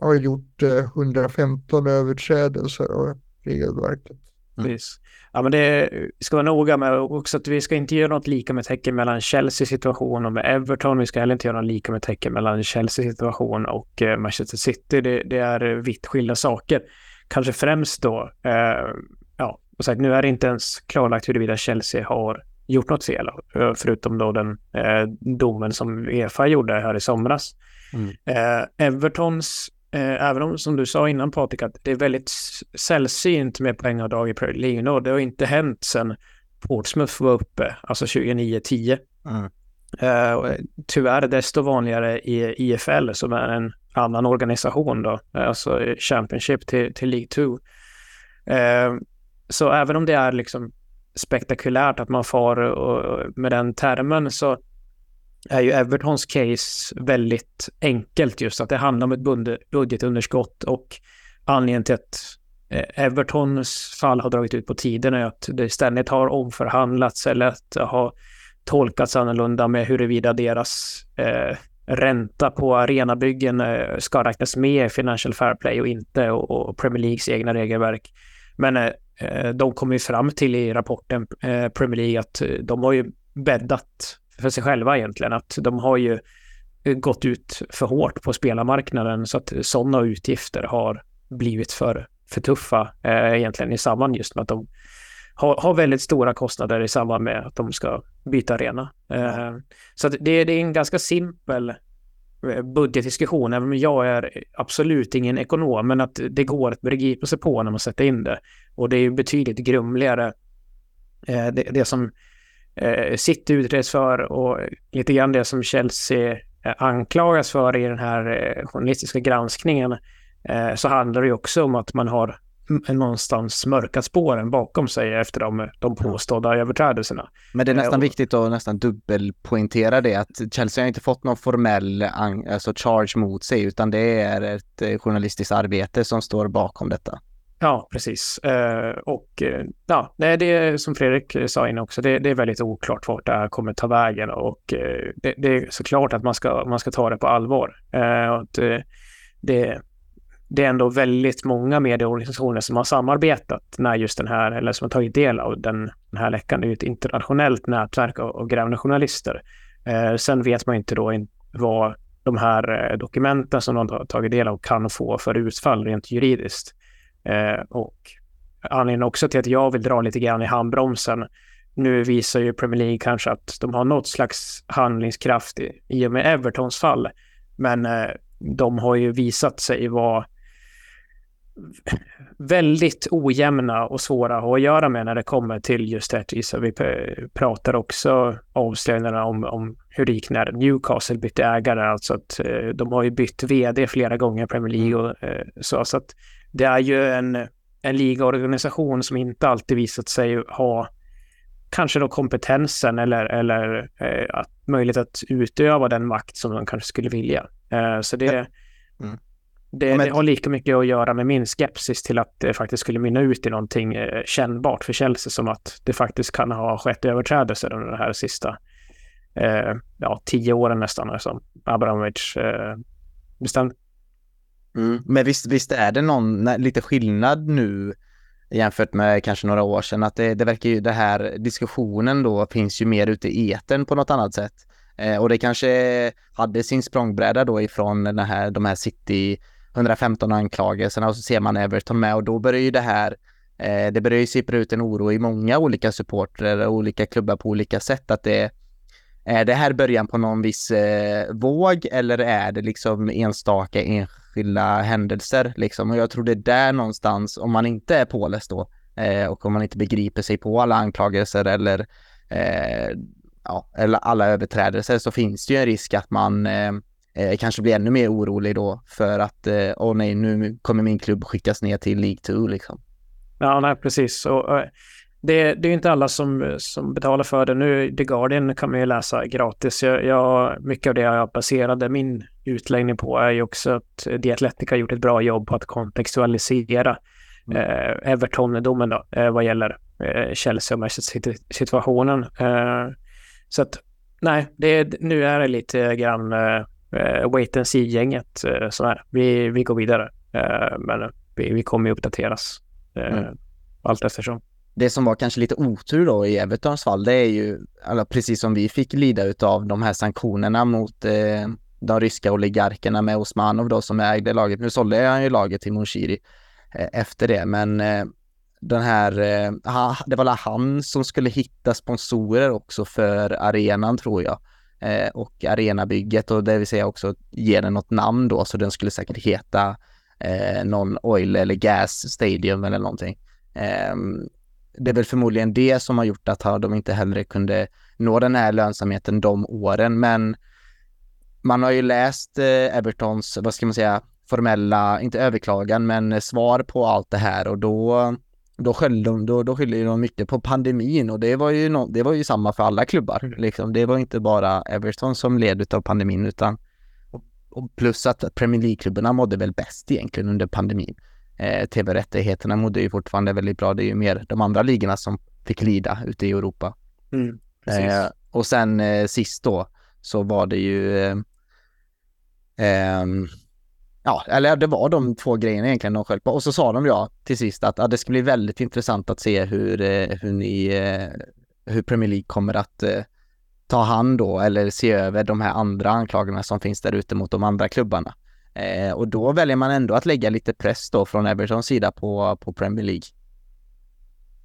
har gjort uh, 115 överträdelser av regelverket. Mm. Ja, men det ska vara noga med också att vi ska inte göra något lika med tecken mellan Chelsea situation och med Everton. Vi ska heller inte göra något lika med tecken mellan Chelsea situation och uh, Manchester City. Det, det, är vitt skilda saker. Kanske främst då, ja, och sagt, nu är det inte ens klarlagt huruvida Chelsea har gjort något fel, eh, förutom då den eh, domen som Uefa gjorde här i somras. Mm. Eh, Evertons, eh, även om som du sa innan Patrik, att det är väldigt sällsynt med poängavdrag i Premier League och det har inte hänt sedan Portsmouth var uppe, alltså 2009-10. Mm. Uh, tyvärr desto vanligare i IFL som är en annan organisation då, alltså Championship till, till League 2. Uh, så även om det är liksom spektakulärt att man far med den termen så är ju Evertons case väldigt enkelt just att det handlar om ett budgetunderskott och anledningen till att eh, Evertons fall har dragit ut på tiden är att det ständigt har omförhandlats eller att det har tolkats annorlunda med huruvida deras eh, ränta på arenabyggen eh, ska räknas med i Financial Fair Play och inte och, och Premier Leagues egna regelverk. Men eh, eh de kom ju fram till i rapporten eh, Premier League att eh, de har ju bäddat för sig själva egentligen. Att de har ju eh, gått ut för hårt på spelarmarknaden så att sådana utgifter har blivit för, för tuffa eh, egentligen i samband just med att de har, har väldigt stora kostnader i samband med att de ska byta arena. Eh, så det, det är en ganska simpel budgetdiskussion, även om jag är absolut ingen ekonom, men att det går att begripa sig på när man sätter in det. Och det är ju betydligt grumligare. Eh, det, det, som eh, City utreds för och lite grann det som Chelsea eh, anklagas för i den här eh, journalistiska granskningen eh, så handlar det också om att man har någonstans mörkat spåren bakom sig efter de, de påstådda överträdelserna. Men det är nästan och, viktigt att nästan dubbelpoängtera det att Chelsea har inte fått någon formell alltså charge mot sig utan det är ett journalistiskt arbete som står bakom detta. Ja, precis. Eh, och eh, ja, ja, det är som Fredrik eh, sa innan också, det, det, är väldigt oklart vart det här kommer ta vägen och eh, det, det, är såklart att man ska, man ska ta det på allvar. Eh, att, det, det är ändå väldigt många medieorganisationer som har samarbetat när just den här, eller som har tagit del av den, den här läckan. Det är ju ett internationellt nätverk av, av grävande journalister. sen vet man inte då in, vad de här dokumenten som de har tagit del av kan få för utfall rent juridiskt. Eh, och anledningen också till att jag vill dra lite grann i handbromsen. Nu visar ju Premier League kanske att de har något slags handlingskraft i, i och med Evertons fall. Men eh, de har ju visat sig vara väldigt ojämna och svåra att ha att göra med när det kommer till just rättvisa. Vi pratar också avslöjandena om, om hur det gick när Newcastle bytte ägare, alltså att eh, de har ju bytt vd flera gånger i Premier League och eh, så. så att det är ju en, en ligaorganisation som inte alltid visat sig ha kanske då kompetensen eller, eller eh, att, möjlighet att utöva den makt som de kanske skulle vilja. Eh, så det... Mm. Det, Men- det har lika mycket att göra med min skepsis till att det faktiskt skulle mynna ut i någonting eh, kännbart för Chelsea som att det faktiskt kan ha skett överträdelser under de här sista eh, ja, tio åren nästan som Abramovic eh, bestämde. Mm. Men visst, visst är det någon lite skillnad nu jämfört med kanske några år sedan att det, det verkar ju det här diskussionen då finns ju mer ute i eten på något annat sätt. Eh, och det kanske hade sin språngbräda då ifrån den här, de här City 115 anklagelserna och så ser man Everton med och då börjar ju det här eh, det börjar ju sippra ut en oro i många olika supportrar och olika klubbar på olika sätt att det är det här början på någon viss eh, våg eller är det liksom enstaka enskilda händelser liksom? Och jag tror det är där någonstans, om man inte är påläst då eh, och om man inte begriper sig på alla anklagelser eller, eh, ja, eller alla överträdelser så finns det ju en risk att man eh, eh kanske blir ännu mer orolig då för att eh, åh nej, nu kommer min klubb skickas ner till League 2 liksom. Ja, nej, precis. Och, det, det är inte alla som, som betalar för det. Nu, The Guardian kan man ju läsa gratis. Jag, jag, mycket av det jag baserade min utläggning på är ju också att The Athletic har gjort ett bra jobb på att kontextualisera Mm. eh, Everton-domen då, eh, vad gäller eh, Chelsea och Manchester-situationen. Eh, så att, nej, det, nu är det lite grann eh, eh, wait and see-gänget eh. Vi, vi går vidare, eh, men vi, vi kommer ju uppdateras eh, Mm. allt eftersom det som var kanske lite otur då i Evertons fall, det är ju, alltså precis som vi fick lida utav de här sanktionerna mot eh, de ryska oligarkerna med Osmanov då som ägde laget. Nu sålde han ju laget till Monshiri eh, efter det, men eh, den här, eh, det var han som skulle hitta sponsorer också för arenan tror jag. Eh, och arenabygget och det vill säga också ge den något namn då, så den skulle säkert heta eh, någon oil eller gas stadium eller någonting. Ehm, det är väl förmodligen det som har gjort att de inte heller kunde nå den här lönsamheten de åren. Men man har ju läst eh, Evertons, vad ska man säga, formella, inte överklagan, men svar på allt det här och då, då skyllde de, då, då skyller de mycket på pandemin och det var ju, no, det var ju samma för alla klubbar. Mm. Liksom. Det var inte bara Everton som led av pandemin utan och, och plus att Premier League-klubbarna mådde väl bäst egentligen under pandemin. Eh, TV-rättigheterna mådde ju fortfarande väldigt bra. Det är ju mer de andra ligorna som fick lida ute i Europa. Precis. Eh, och sen eh, sist då så var det ju eh, ehm, Ja, eller det var de två grejerna egentligen de sköll på. Och så sa de ja till sist att ja, det ska bli väldigt intressant att se hur, eh, hur ni, eh, hur Premier League kommer att eh, ta hand då eller se över de här andra anklagelserna som finns där ute mot de andra klubbarna. Eh, och då väljer man ändå att lägga lite press då från Evertons sida på, på Premier League.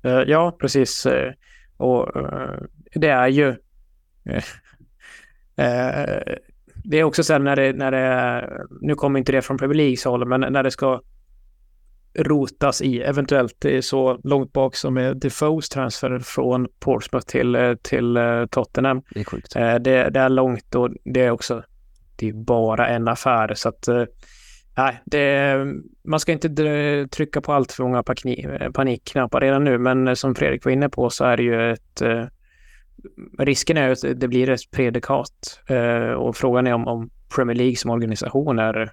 Eh, Ja, precis. Eh, Och eh, det är ju... Det är också så här när det, när det... Nu kommer inte det från Premier Leagues håll, men när det ska rotas i, eventuellt så långt bak som är Defoes transfer från Portsmouth till, till Tottenham. Det är sjukt. Det, det är långt och det är också det är bara en affär så att eh, nej, det, man ska inte trycka på allt för många eh, panikknappar redan nu men eh, som Fredrik var inne på så är det ju ett risken är ju att det blir ett predikat och frågan är om, om Premier League som organisation är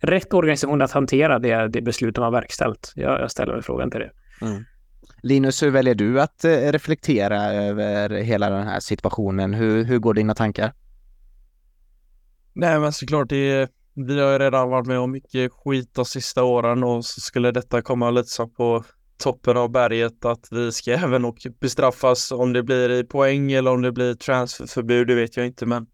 rätt organisation att hantera det, det beslut de har verkställt. Jag, jag ställer mig frågan till det. Mm. Linus, hur väljer du att reflektera över hela den här situationen? Hur, hur går dina tankar? Nej men såklart, det, vi har ju redan varit med om mycket skit de sista åren och så skulle detta komma lite så på toppen av berget att vi ska även och bestraffas om det blir i poäng eller om det blir transferförbud, det vet jag inte men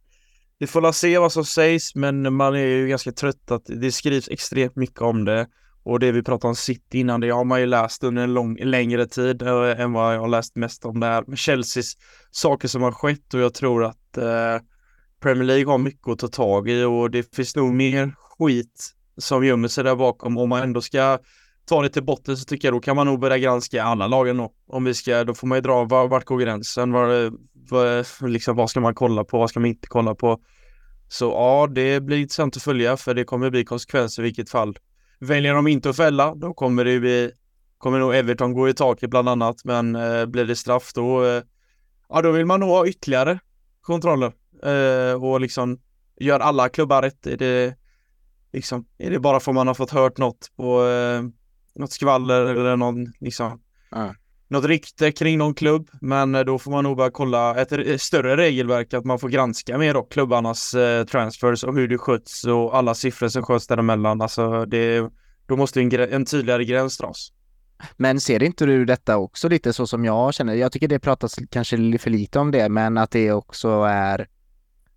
vi får la se vad som sägs men man är ju ganska trött att det skrivs extremt mycket om det och det vi pratade om City innan det har man ju läst under en lång, längre tid äh, än vad jag har läst mest om det här. Med Chelseas saker som har skett och jag tror att äh, Premier League har mycket att ta tag i och det finns nog mer skit som gömmer sig där bakom. Om man ändå ska ta det till botten så tycker jag då kan man nog börja granska alla lagen då. Om vi ska, då får man ju dra var, vart går gränsen, var, var, liksom, vad ska man kolla på, vad ska man inte kolla på. Så ja, det blir intressant att följa för det kommer bli konsekvenser i vilket fall. Väljer de inte att fälla, då kommer det bli, kommer nog Everton gå i taket bland annat, men eh, blir det straff då, eh, ja då vill man nog ha ytterligare kontroller eh, och liksom gör alla klubbar rätt. Det, Liksom. Är det bara för att man har fått hört något på eh, något skvaller eller någon liksom Ja. något rykte kring någon klubb. Men eh, då får man nog börja kolla ett, ett större regelverk att man får granska mer då klubbarnas eh, transfers och hur det sköts och alla siffror som sköts däremellan. Alltså det, då måste en, en tydligare gräns dras. Men ser inte du detta också lite så som jag känner? Jag tycker det pratas kanske för lite om det, men att det också är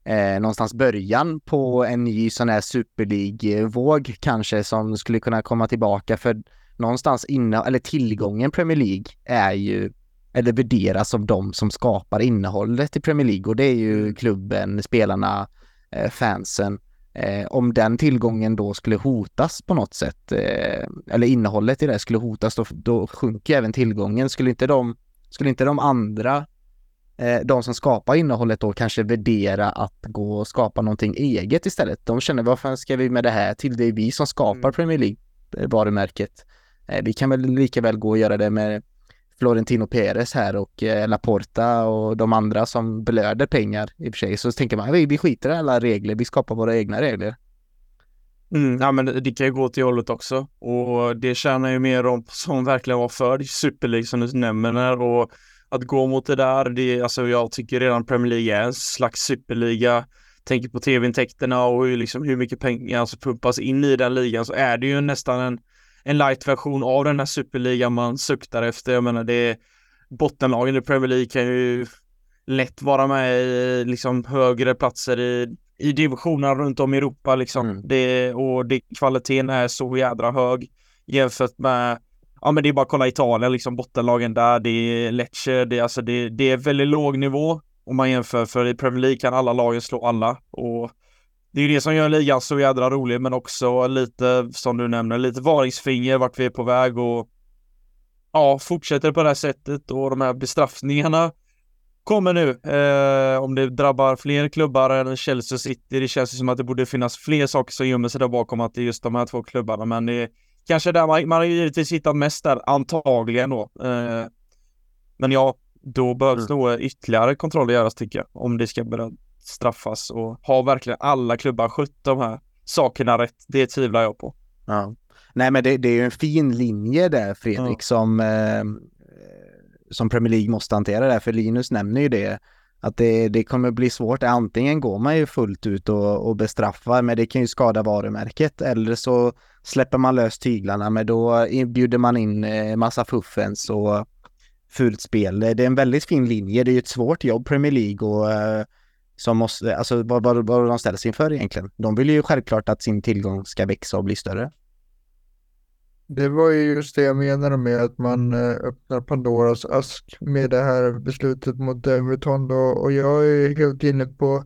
eh, någonstans början på en ny sån här Super League-våg kanske som skulle kunna komma tillbaka för någonstans innan, eller tillgången Premier League är ju, eller värderas som de som skapar innehållet i Premier League och det är ju klubben, spelarna, eh, fansen. Eh, om den tillgången då skulle hotas på något sätt, eh, eller innehållet i det skulle hotas, då, då sjunker även tillgången. Skulle inte de, skulle inte de andra, eh, de som skapar innehållet då kanske värdera att gå och skapa någonting eget istället? De känner, vad fan ska vi med det här till? Det är vi som skapar Mm. Premier League-varumärket. Eh, vi kan väl lika väl gå och göra det med Florentino Perez här och eh, Laporta och de andra som blöder pengar i och för sig. Så tänker man, vi, vi skiter i alla regler, vi skapar våra egna regler. Mm, ja men det kan ju gå till hållet också och det tjänar ju mer om som verkligen var för Super League som du nämner och att gå mot det där, det, alltså jag tycker redan Premier League är en slags superliga. Tänker på tv-intäkterna och hur, liksom, hur mycket pengar som pumpas in i den ligan så är det ju nästan en, en light-version av den här superligan man suktar efter. Jag menar det är bottenlagen i Premier League kan ju lätt vara med i liksom högre platser i, i divisionerna runt om i Europa liksom. Mm. Det, och det, kvaliteten är så jädra hög jämfört med Ja men det är bara att kolla Italien liksom bottenlagen där, det är Lecce, det är alltså det, det är väldigt låg nivå om man jämför för i Premier League kan alla lagen slå alla och det är ju det som gör ligan så jädra rolig men också lite som du nämner, lite varningsfinger vart vi är på väg och ja, fortsätter på det här sättet och de här bestraffningarna kommer nu. Eh, om det drabbar fler klubbar än Chelsea City, det känns ju som att det borde finnas fler saker som gömmer sig där bakom att det är just de här två klubbarna, men det är kanske där man, man har givetvis hittat mest där, antagligen då. Eh, men ja, då behövs Mm. nog ytterligare kontroller göras tycker jag, om det ska börja straffas och har verkligen alla klubbar skött de här sakerna rätt? Det tvivlar jag på. Ja. Nej men det, det är ju en fin linje där Fredrik Ja. som, eh, som Premier League måste hantera där, för Linus nämner ju det. Att det, det kommer bli svårt. Antingen går man ju fullt ut och, och bestraffar, men det kan ju skada varumärket. Eller så släpper man lös tyglarna, men då bjuder man in eh, massa fuffens och fult spel. Det är en väldigt fin linje. Det är ju ett svårt jobb Premier League och eh, som måste, alltså vad, vad, vad de ställs inför egentligen. De vill ju självklart att sin tillgång ska växa och bli större. Det var ju just det jag menade med att man eh, öppnar Pandoras ask med det här beslutet mot Everton då. Och jag är helt inne på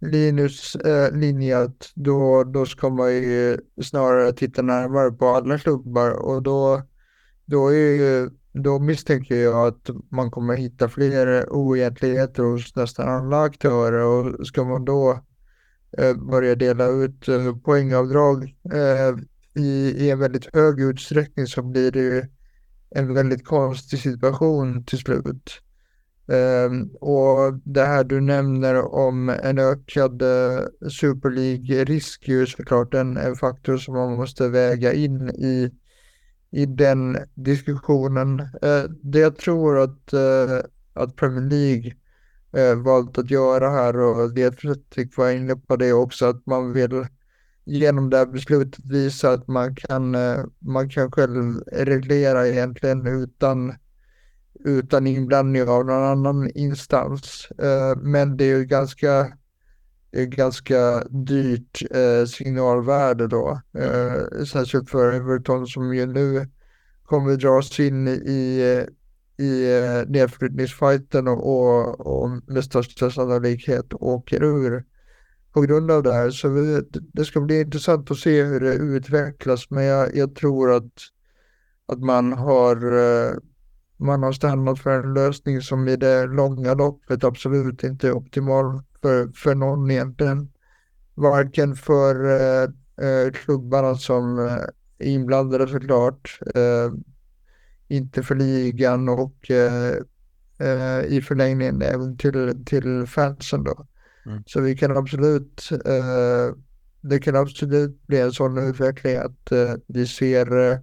Linus eh, linje att då, då ska man ju snarare titta närmare på alla klubbar och då, då, är ju, då misstänker jag att man kommer hitta fler oegentligheter hos nästan alla aktörer och ska man då eh, börja dela ut eh, poängavdrag eh, i, i en väldigt hög utsträckning så blir det ju en väldigt konstig situation till slut. Ehm, och det här du nämner om en ökad eh, Super League-risk är ju såklart en, en faktor som man måste väga in i, i den diskussionen. Eh, det jag tror att, eh, att Premier League eh, valt att göra här och det Fredrik var inne på det också att man vill genom det här beslutet visa att man kan, eh, man kan själv reglera egentligen utan, utan inblandning av någon annan instans. Eh, men det är ju ganska, det är ganska dyrt eh, signalvärde då. Eh, särskilt för Everton som ju nu kommer dras in i, i nedflyttningsfajten och, och, med största sannolikhet åker ur på grund av det här. Så vi, det ska bli intressant att se hur det utvecklas. Men jag, jag tror att, att man har man har stannat för en lösning som i det långa loppet absolut inte är optimal för, för någon egentligen. Varken för eh, eh, klubbarna som eh, är inblandade såklart, eh, inte för ligan och eh, eh, i förlängningen även till, till fansen då. Mm. Så vi kan absolut eh, det kan absolut bli en sån utveckling att vi ser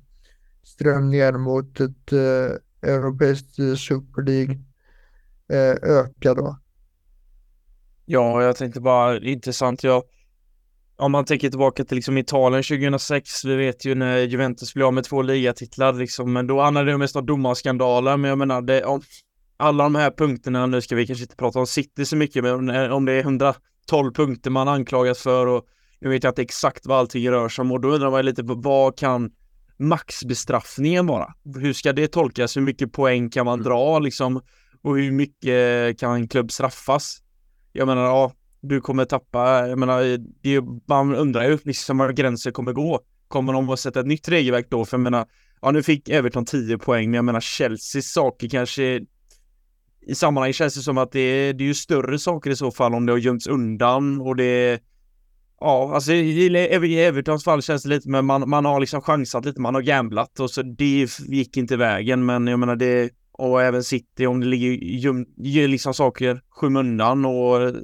strömningar mot ett europeiskt Super League eh, öka då. Ja, jag tänkte bara intressant. Jag, om man tänker tillbaka till liksom Italien 2006, vi vet ju när Juventus blev av med två ligatitlar liksom, men då handlade det mest om domarskandaler, men jag menar det, om alla de här punkterna, nu ska vi kanske inte prata om City så mycket, men om det är 112 punkter man anklagas för och nu vet jag inte exakt vad allting rör sig om och då undrar man lite vad kan maxbestraffningen vara? Hur ska det tolkas? Hur mycket poäng kan man dra liksom? Och hur mycket kan en klubb straffas? Jag menar, ja, du kommer tappa, jag menar, det, man undrar ju liksom var gränsen kommer gå. Kommer de att sätta ett nytt regelverk då? För jag menar, ja nu fick Everton 10 poäng, men jag menar Chelseas saker kanske i sammanhanget känns det som att det är, det är ju större saker i så fall om det har gömts undan och det Ja, alltså i, i Evertons fall känns det lite, men man, man har liksom chansat lite, man har gamblat och så det gick inte vägen, men jag menar det och även City om det ligger göm, liksom saker skymundan och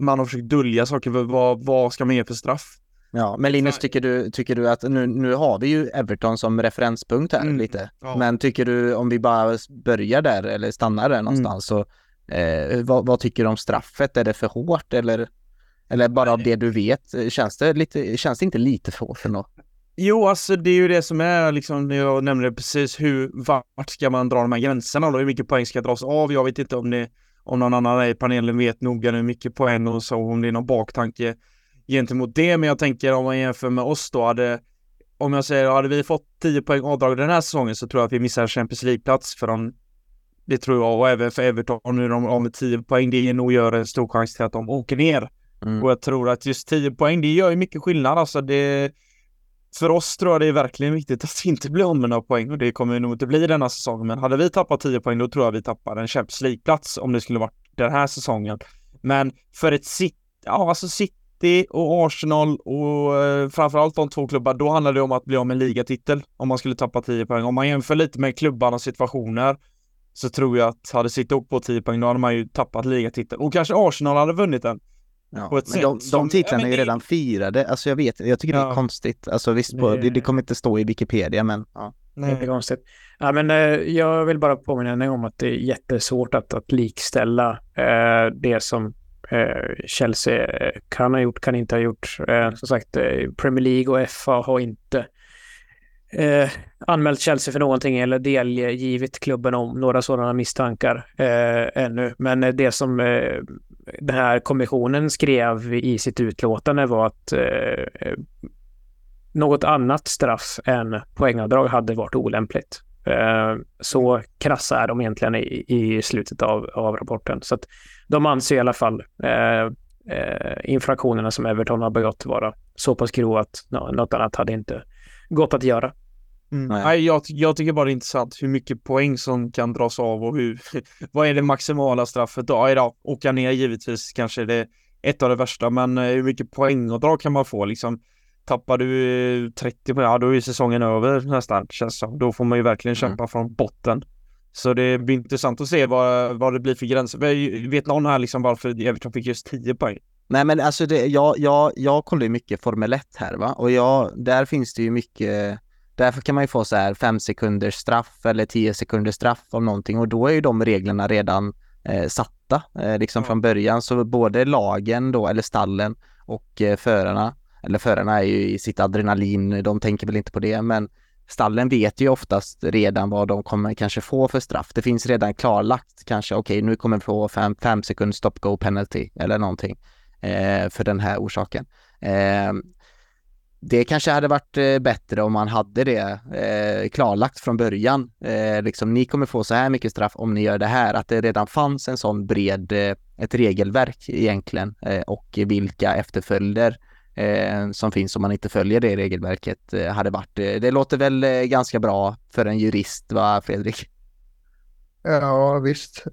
man har försökt dölja saker, vad, vad ska man ge för straff? Ja, men Linus, tycker du, tycker du att nu, nu har vi ju Everton som referenspunkt här mm, lite, ja. men tycker du om vi bara börjar där eller stannar där någonstans mm. så eh, vad, vad, tycker du om straffet? Är det för hårt eller, eller bara av det du vet? Känns det, lite, känns det inte lite för hårt ändå? Jo, alltså det är ju det som är liksom, jag nämnde precis hur, vart ska man dra de här gränserna då? Hur mycket poäng ska dras av? Jag vet inte om det, om någon annan i panelen vet noga hur mycket poäng och så, om det är någon baktanke gentemot det, men jag tänker om man jämför med oss då, hade, om jag säger, hade vi fått 10 poäng avdrag den här säsongen så tror jag att vi missar Champions League-plats för de, det tror jag, och även för Everton, nu de av med 10 poäng, det är nog gör en stor chans till att de åker ner. Mm. Och jag tror att just 10 poäng, det gör ju mycket skillnad, alltså det för oss tror jag det är verkligen viktigt att inte bli av med några poäng och det kommer nog inte bli denna säsong. Men hade vi tappat 10 poäng då tror jag vi tappar en Champions League-plats om det skulle varit den här säsongen. Men för ett City, ja alltså City och Arsenal och eh, framförallt de två klubbar, då handlar det om att bli av med en ligatitel om man skulle tappa 10 poäng. Om man jämför lite med klubbarnas situationer så tror jag att hade City åkt på 10 poäng då hade man ju tappat ligatiteln och kanske Arsenal hade vunnit den. Ja, men de, de titlarna ja, är ju redan firade, alltså jag vet, jag tycker ja. det är konstigt. Alltså visst, på, det, det, kommer inte stå i Wikipedia, men ja. Nej. Inte konstigt. Ja, men eh, jag vill bara påminna om att det är jättesvårt att, att likställa eh, det som eh, Chelsea kan ha gjort, kan inte ha gjort. Eh, som sagt, eh, Premier League och FA har inte eh, anmält Chelsea för någonting eller delgivit klubben om några sådana misstankar eh, ännu. Men eh, det som eh, den här kommissionen skrev i sitt utlåtande var att eh, eh, något annat straff än poängavdrag hade varit olämpligt. Eh, så krassa är de egentligen i, i slutet av, av rapporten. Så att de anser i alla fall eh, eh infraktionerna som Everton har begått vara så pass grova att något annat hade inte gått att göra. Mm. Nej, jag, jag, tycker bara det är intressant hur mycket poäng som kan dras av och hur, vad är det maximala straffet då? Ja, åka ner givetvis kanske det är ett av de värsta, men eh, hur mycket poäng och dra kan man få liksom? Tappar du 30 poäng, ja då är säsongen över nästan, känns som. Då får man ju verkligen mm. kämpa mm. från botten. Så det blir intressant att se vad, vad det blir för gränser. Vet någon här liksom varför Everton fick just 10 poäng? Nej men alltså det, jag, jag, jag kollar ju mycket Formel 1 här va och jag, där finns det ju mycket Därför kan man ju få så här fem sekunders straff eller tio sekunders straff om någonting och då är ju de reglerna redan eh, satta eh, liksom mm. från början. Så både lagen då, eller stallen och eh, förarna, eller förarna är ju i sitt adrenalin, de tänker väl inte på det, men stallen vet ju oftast redan vad de kommer kanske få för straff. Det finns redan klarlagt kanske, okej okay, nu kommer vi få fem, fem sekunders stop go penalty eller någonting eh, för den här orsaken. Eh, det kanske hade varit eh, bättre om man hade det eh, klarlagt från början. Eh, liksom, ni kommer få så här mycket straff om ni gör det här. Att det redan fanns en sån bred, eh, ett regelverk egentligen eh, och vilka efterföljder eh, som finns om man inte följer det regelverket eh, hade varit. Eh, det låter väl ganska bra för en jurist, va Fredrik? Ja, visst.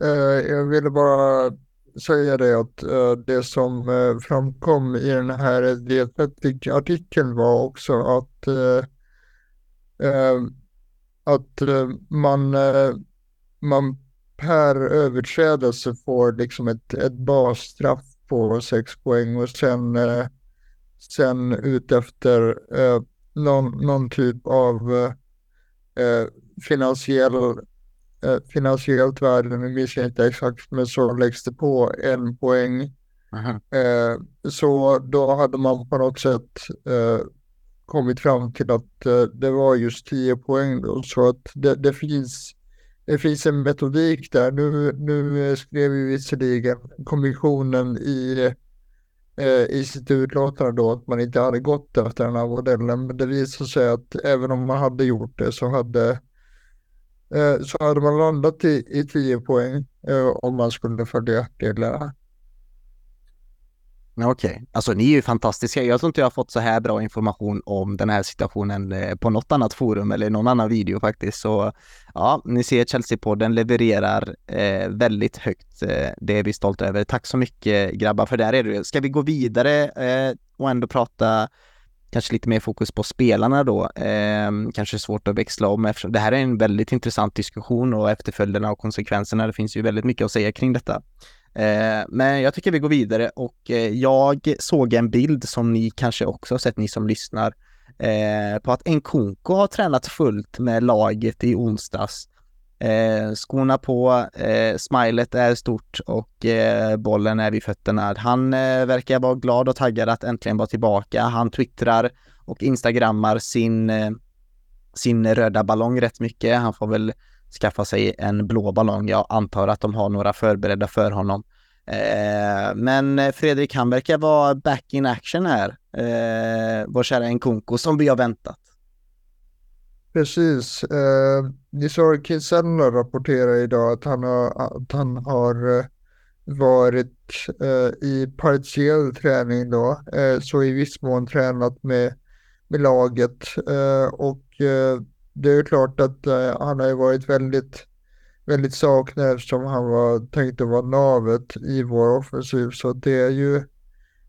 jag ville bara säga det att eh, det som eh, framkom i den här artikeln var också att, eh, att man, man per överträdelse får liksom ett, ett basstraff på sex poäng och sen, sen utefter någon, någon typ av finansiell, finansiellt värde, nu minns jag inte exakt, men så läggs det på en poäng. Eh, så då hade man på något sätt eh, kommit fram till att eh, det var just 10 poäng då, så att det, det, finns det finns en metodik där. Nu, nu skrev ju visserligen kommissionen i Eh, i sitt utlåtande då att man inte hade gått efter den här modellen. Men det visade sig att även om man hade gjort det så hade, eh, så hade man landat i, i 10 poäng eh, om man skulle följa reglerna. Okej, okay. alltså ni är ju fantastiska. Jag tror inte jag har fått så här bra information om den här situationen eh, på något annat forum eller någon annan video faktiskt. Så ja, ni ser Chelsea-podden levererar eh, väldigt högt. Eh, det är vi stolta över. Tack så mycket grabbar, för där är det. Ska vi gå vidare eh, och ändå prata kanske lite mer fokus på spelarna då. Eh, kanske svårt att växla om eftersom det här är en väldigt intressant diskussion och efterföljderna och konsekvenserna. Det finns ju väldigt mycket att säga kring detta. Eh, men jag tycker vi går vidare och eh, jag såg en bild som ni kanske också har sett, ni som lyssnar, eh, på att Nkunku har tränat fullt med laget i onsdags. Eh, skorna på, eh, smilet är stort och eh, bollen är vid fötterna. Han verkar vara glad och taggad att äntligen vara tillbaka. Han twittrar och instagrammar sin, sin röda ballong rätt mycket. Han får väl skaffa sig en blå ballong. Jag antar att de har några förberedda för honom. Eh, men Fredrik, han verkar vara back in action här. Eh, vår kära Nkunku som vi har väntat. Precis. Eh, Nisar såg rapporterar idag att han har, att han har eh, varit eh, i partiell träning då, eh, så i viss mån tränat med, med laget eh, och eh, det är klart att eh, han har ju varit väldigt, väldigt saknad eftersom han var tänkt att vara navet i vår offensiv. Så det är ju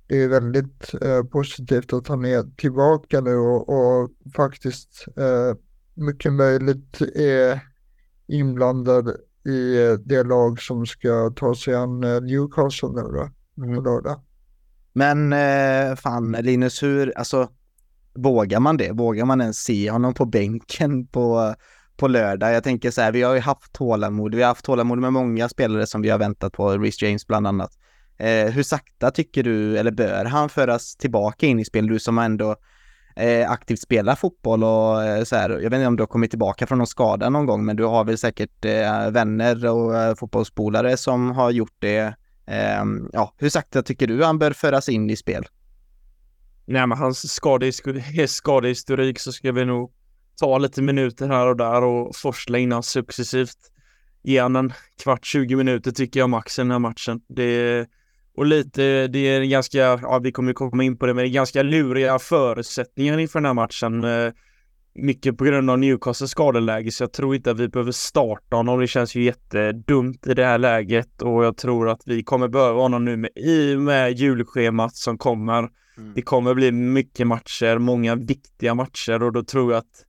det är väldigt eh, positivt att han är tillbaka nu och, och faktiskt mycket möjligt är inblandad i det lag som ska ta sig an Newcastle nu då, mm. på lördag. Men eh, fan Linus, hur, alltså Vågar man det? Vågar man ens se honom på bänken på, på lördag? Jag tänker så här, vi har ju haft tålamod. Vi har haft tålamod med många spelare som vi har väntat på, Reece James bland annat. Eh, hur sakta tycker du, eller bör han föras tillbaka in i spel? Du som ändå eh, aktivt spelar fotboll och eh, så här. Jag vet inte om du har kommit tillbaka från någon skada någon gång, men du har väl säkert eh, vänner och eh, fotbollsspolare som har gjort det. Ehm, ja, hur sakta tycker du han bör föras in i spel? Nej, men hans skadehistorik så ska vi nog ta lite minuter här och där och forsla in successivt. Ge en kvart, 20 minuter tycker jag max i den här matchen. Det är, och lite, det är ganska, ja vi kommer komma in på det, men det är ganska luriga förutsättningar inför den här matchen. Eh, mycket på grund av Newcastles skadeläge, så jag tror inte att vi behöver starta honom. Det känns ju jättedumt i det här läget och jag tror att vi kommer behöva honom nu med, i med julschemat som kommer Mm. Det kommer bli mycket matcher, många viktiga matcher och då tror jag att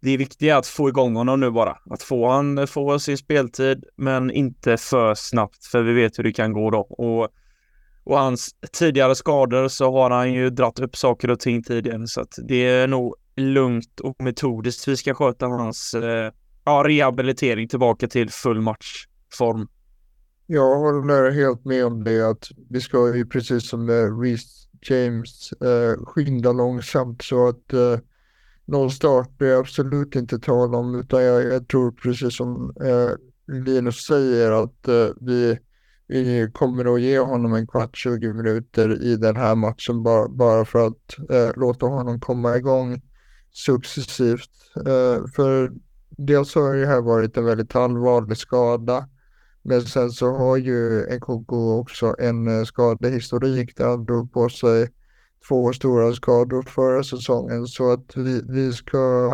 det är viktigt att få igång honom nu bara. Att få han få sin speltid, men inte för snabbt, för vi vet hur det kan gå då. Och, och hans tidigare skador så har han ju dratt upp saker och ting tidigare, så att det är nog lugnt och metodiskt vi ska sköta hans eh, ja, rehabilitering tillbaka till full matchform. Jag håller helt med om det att vi ska ju precis som med Reece James eh, skynda långsamt så att eh, någon start blir absolut inte tal om utan jag, jag tror precis som eh, Linus säger att eh, vi, vi kommer att ge honom en kvart, 20 minuter i den här matchen bara, bara för att eh, låta honom komma igång successivt. Eh, för dels har det här varit en väldigt allvarlig skada men sen så har ju Nkunku också en eh, skadehistorik där han drog på sig två stora skador förra säsongen så att vi, vi ska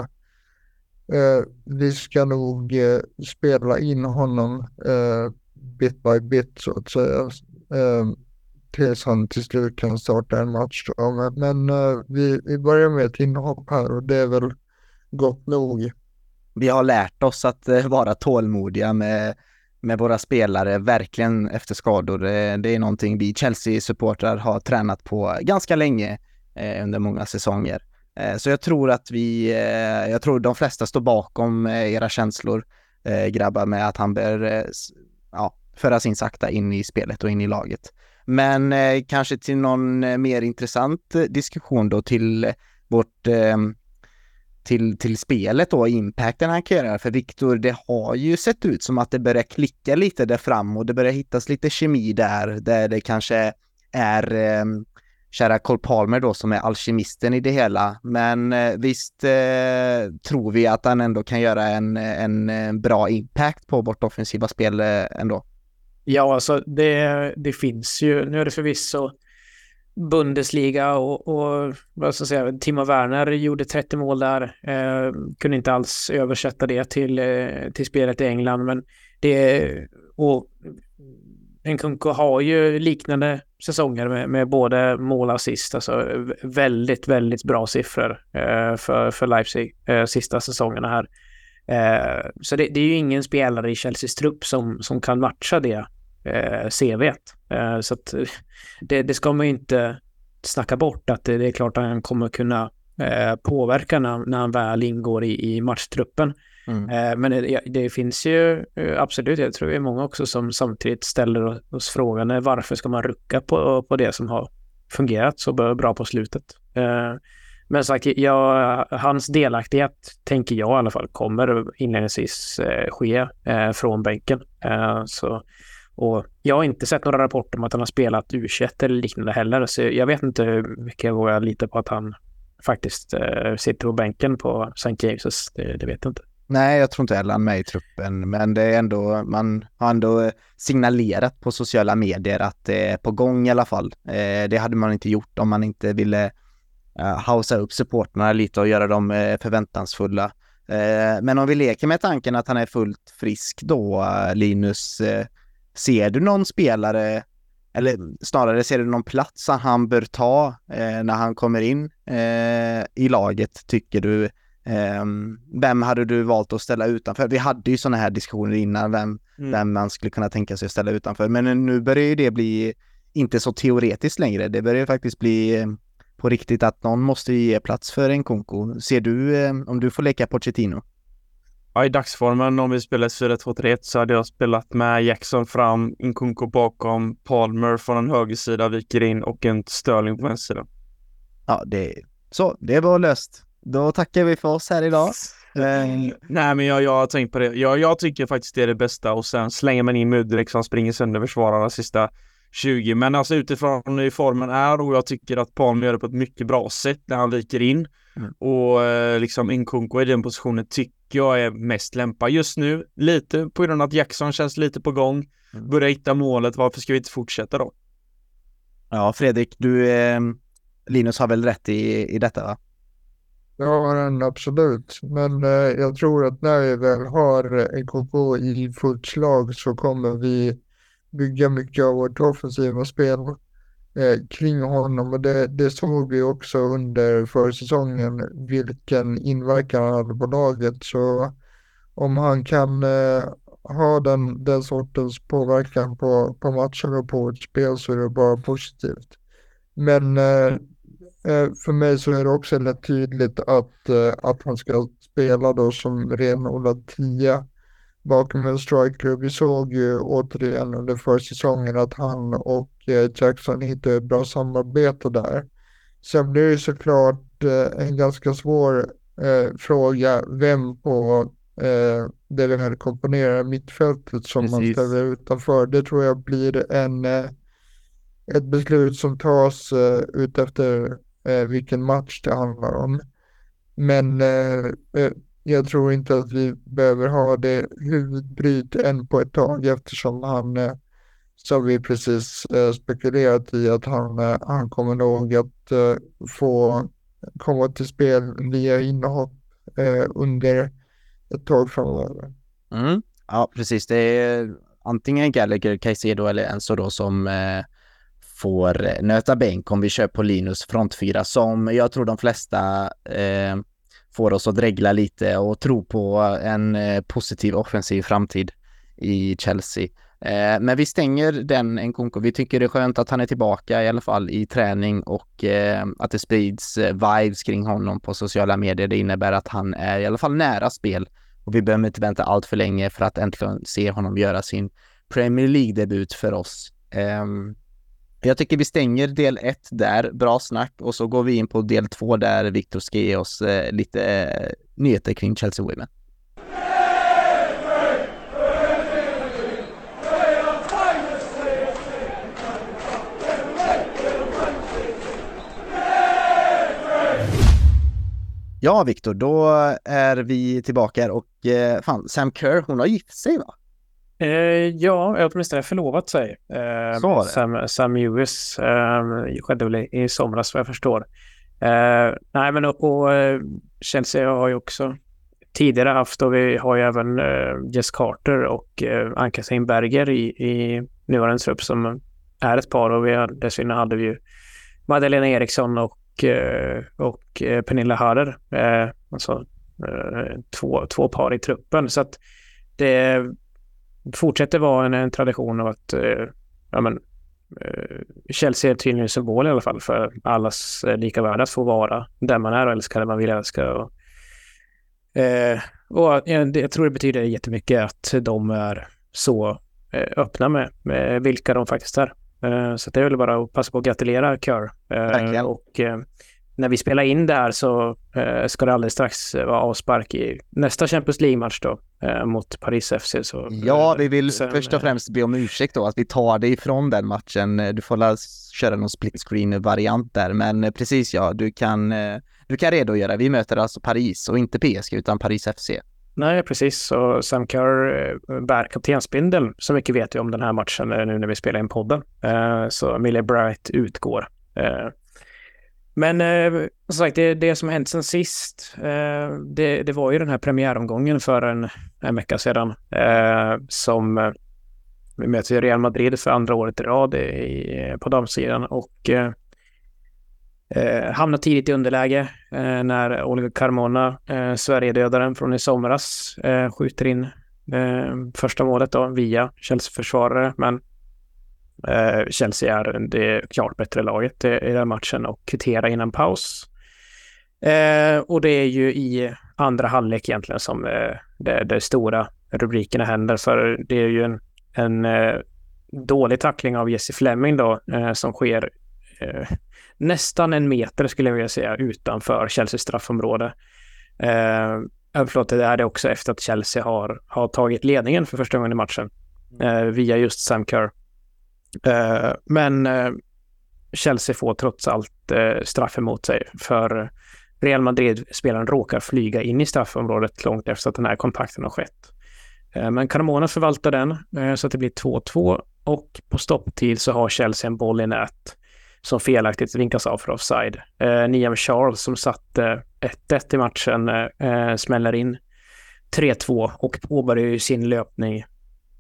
eh, vi ska nog eh, spela in honom eh, bit by bit så att säga ehm, tills han till slut kan starta en match. Men, men eh, vi, vi börjar med ett inhopp här och det är väl gott nog. Vi har lärt oss att eh, vara tålmodiga med med våra spelare, verkligen efter skador. Eh, det är någonting vi Chelsea-supportrar har tränat på ganska länge. under många säsonger. Så jag tror att vi, jag tror de flesta står bakom era känslor grabbar med att han bör ja, föras in sakta in i spelet och in i laget. Men eh, kanske till någon eh, mer intressant eh, diskussion då till eh, vårt eh, till, till spelet då, impacten han kan göra. För Viktor, det har ju sett ut som att det börjar klicka lite där fram och det börjar hittas lite kemi där, där det kanske är eh, kära Cole Palmer då som är alkemisten i det hela. Men eh, visst eh, tror vi att han ändå kan göra en, en, bra impact på vårt offensiva spel eh, ändå. Ja, alltså det, det finns ju, nu är det förvisso Bundesliga och, och vad ska jag säga, Timo Werner gjorde 30 mål där. Eh, kunde inte alls översätta det till, eh, till spelet i England, men det och Nkunku har ju liknande säsonger med, med både mål och assist, alltså väldigt, väldigt bra siffror eh, för, för Leipzig eh, sista säsongerna här. Eh, så det, det är ju ingen spelare i Chelseas trupp som, som kan matcha det eh, CVt. Eh, så att det, det ska man ju inte snacka bort att det, det är klart att han kommer kunna eh, påverka när, när han väl ingår i, i matchtruppen. Mm. Eh, men det, det finns ju eh, absolut, jag tror det är många också som samtidigt ställer oss frågan eh, varför ska man rucka på, på det som har fungerat så bra på slutet. Men sagt, ja, hans delaktighet, tänker jag i alla fall, kommer inledningsvis ske från bänken. Så, och jag har inte sett några rapporter om att han har spelat U21 eller liknande heller, så jag vet inte hur mycket jag vågar lita på att han faktiskt sitter på bänken på St. James's. Det, det vet jag inte. Nej, jag tror inte heller han är med i truppen, men det är ändå, man har ändå eh, signalerat på sociala medier att det är på gång i alla fall. Eh, det hade man inte gjort om man inte ville eh, hausa upp supporterna lite och göra dem förväntansfulla. Men om vi leker med tanken att han är fullt frisk då, Linus, ser du någon spelare, eller snarare ser du någon plats han bör ta när han kommer in i laget, tycker du? Um, vem hade du valt att ställa utanför? Vi hade ju sådana här diskussioner innan, vem, Mm. vem man skulle kunna tänka sig att ställa utanför. Men nu börjar ju det bli inte så teoretiskt längre. Det börjar faktiskt bli eh, på riktigt att någon måste ge plats för en Konko. Ser du, eh, om du får leka Pochettino? Ja, i dagsformen om vi spelar 4-2-3-1 så hade jag spelat med Jackson fram, Nkunku bakom, Palmer från en högersida viker in och en Sterling på vänster Ja, det så. Det var löst. Då tackar vi för oss här idag. Eh, Nej, men jag, jag har tänkt på det. Jag, jag tycker faktiskt det är det bästa och sen slänger man in Mudrik som springer sönder försvararna sista 20. Men alltså utifrån hur formen är och jag tycker att Palmer gör det på ett mycket bra sätt när han viker in. Mm. Och eh, liksom Nkunku i den positionen tycker jag är mest lämpad just nu. Lite på grund av att Jackson känns lite på gång. Mm. Börjar hitta målet. Varför ska vi inte fortsätta då? ja, Fredrik, du, eh, Linus har väl rätt i, i detta va? Ja, den absolut. Men eh, jag tror att när vi väl har NKK i fullt slag så kommer vi bygga mycket av vårt offensiva spel eh, kring honom. Och det, det såg vi också under försäsongen vilken inverkan han hade på laget. Så om han kan eh, ha den, den sortens påverkan på, på matcher och på ett spel så är det bara positivt. Men Eh, mm. För mig så är det också lätt tydligt att, eh, att han ska spela då som renodlad tia bakom en striker. Vi såg ju återigen under försäsongen att han och eh, Jackson hittade ett bra samarbete där. Sen blir det såklart eh, en ganska svår eh, fråga vem på eh, det vi här komponerar mittfältet som man Precis. ställer utanför. Det tror jag blir en eh, ett beslut som tas uh, utefter eh, vilken match det handlar om. Men eh, eh, jag tror inte att vi behöver ha det huvudbryt än på ett tag eftersom han, eh, som vi precis eh, spekulerat i, att han, eh, han kommer nog att eh, få komma till spel via inhopp under ett tag framöver. Mm. Ja, precis. Det är antingen Gallagher, Caicedo eller Enzo då som eh, får nöta bänk om vi kör på Linus frontfyra som jag tror de flesta eh, får oss att dregla lite och tro på en eh, positiv offensiv framtid i Chelsea. Eh, men vi stänger den Nkunku. Vi tycker det är skönt att han är tillbaka i alla fall i träning och eh, att det sprids eh, vibes kring honom på sociala medier. Det innebär att han är i alla fall nära spel och vi behöver inte vänta allt för länge för att äntligen se honom göra sin Premier League-debut för oss. Um, jag tycker vi stänger del ett där, bra snack, och så går vi in på del två där Viktor ska ge oss eh, lite eh, nyheter kring Chelsea Women. Ja, Viktor, då eh, är vi tillbaka och eh, fan, Sam Kerr, hon har gift sig va? Eh, ja, åtminstone förlovat sig. Eh, Så var det. Sam, Sam Lewis eh, skedde väl i, i somras vad jag förstår. Eh, nej, men och, och eh, Chelsea har ju också tidigare haft och vi har ju även eh, Jess Carter och eh, Ann-Katrin Berger i, i nuvarande trupp som är ett par och vi har, dessförinnan hade vi ju Magdalena Eriksson och, eh, och eh, Pernilla Harder. Eh, alltså eh, två, två par i truppen. Så att det fortsätter vara en, en tradition av att eh, ja, men, eh, Chelsea är tydligen en symbol i alla fall för allas eh, lika värde att få vara där man är och älska det man vill älska. Och, eh, och ja, det, jag tror det betyder jättemycket att de är så eh, öppna med, med vilka de faktiskt är. Eh, så det är väl bara att passa på att gratulera Kerr. Och när vi spelar in det här så eh, ska det alldeles strax vara avspark i nästa Champions League-match då eh, mot Paris FC. Så, Ja, eh, vi vill sen, först och eh, främst be om ursäkt då att vi tar det ifrån den matchen. Du får la köra någon split screen variant där, men eh, precis ja, du kan, eh, du kan redogöra. Vi möter alltså Paris och inte PSG utan Paris FC. Nej, precis. Så Sam Kerr eh, bär kaptensbindeln. Så mycket vet vi om den här matchen eh, nu när vi spelar in podden. Eh, Så Millie Bright utgår. Men eh, som sagt, det, det som har hänt sen sist, eh, det, det var ju den här premiäromgången för en, en vecka sedan. eh, Som eh, vi möter Real Madrid för andra året i rad i, eh, på damsidan och eh, Eh, hamnar tidigt i underläge eh, när Olga Carmona, eh, Sverigedödaren från i somras, eh, skjuter in eh, första målet då via Chelsea-försvarare. Men Chelsea är det klart bättre laget i, den matchen och kvitterar innan paus. Eh, och det är ju i andra halvlek egentligen som eh, det, det stora rubrikerna händer. För det är ju en, en eh, dålig tackling av Jesse Fleming då eh, som sker eh, nästan en meter skulle jag vilja säga utanför Chelseas straffområde. Eh, eh, förlåt, det är det också efter att Chelsea har, har tagit ledningen för första gången i matchen eh, via just Sam Kerr. Eh, men eh, Chelsea får trots allt eh, straff emot sig för Real Madrid-spelaren råkar flyga in i straffområdet långt efter att den här kontakten har skett. Eh, men Carmona förvaltar den eh, så att det blir 2-2 och på stopptid så har Chelsea en boll i nät som felaktigt vinkas av för offside. Eh, Niam Charles som satte 1-1 i matchen eh, eh smäller in 3-2 och påbörjar ju sin löpning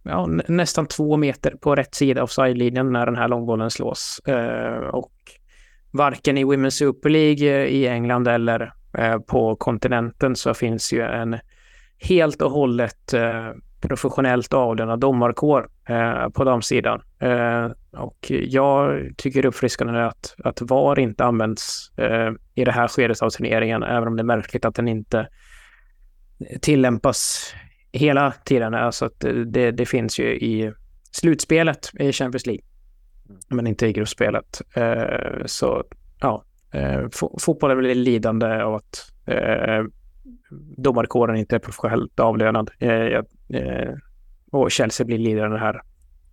ja, nästan två meter på rätt sida av offside-linjen när den här långbollen slås. Eh, och varken i Women's Super League eh, i England eller eh, på kontinenten så finns ju en helt och hållet eh, professionellt avlönad domarkår eh, på damsidan. Eh, och jag tycker är uppfriskande att, att VAR inte används eh, i det här skedet av turneringen, även om det är märkligt att den inte tillämpas hela tiden. Alltså att det, det finns ju i slutspelet i Champions League, men inte i gruppspelet. Eh, så ja, eh, fo- fotbollen blir lidande av att eh, domarkåren inte är professionellt avlönad. Eh, eh, och Chelsea blir lidande här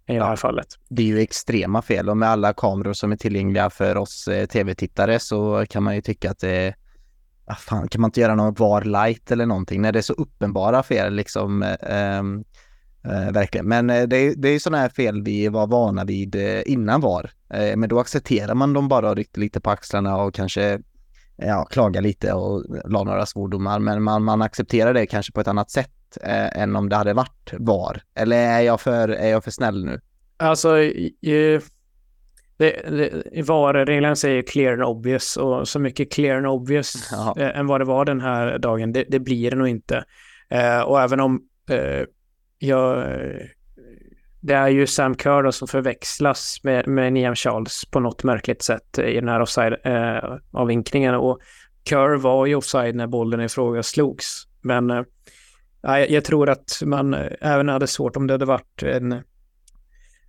i det här fallet. Det är ju extrema fel och med alla kameror som är tillgängliga för oss eh, tv-tittare så kan man ju tycka att det ah, fan, kan man inte göra någon VAR light eller någonting när det är så uppenbara fel liksom. eh, ehm, eh, verkligen. Men eh, det, är- det är ju sådana här fel vi var vana vid eh, innan VAR. Eh, men då accepterar man dem bara och ryckte lite på axlarna och kanske ja, klaga lite och la några svordomar. Men man, man accepterar det kanske på ett annat sätt eh, än om det hade varit VAR. Eller är jag för, är jag för snäll nu? Alltså, i- det, VAR-reglerna säger clear and obvious och så mycket clear and obvious Ja. eh, än vad det var den här dagen, det, det blir det nog inte. Eh, och även om eh, jag... det är ju Sam Kerr då som förväxlas med, med Niam Charles på något märkligt sätt i den här offside-avvinkningen. Eh, och Kerr var ju offside när bollen i fråga slogs. Men eh, jag tror att man även hade svårt om det hade varit en,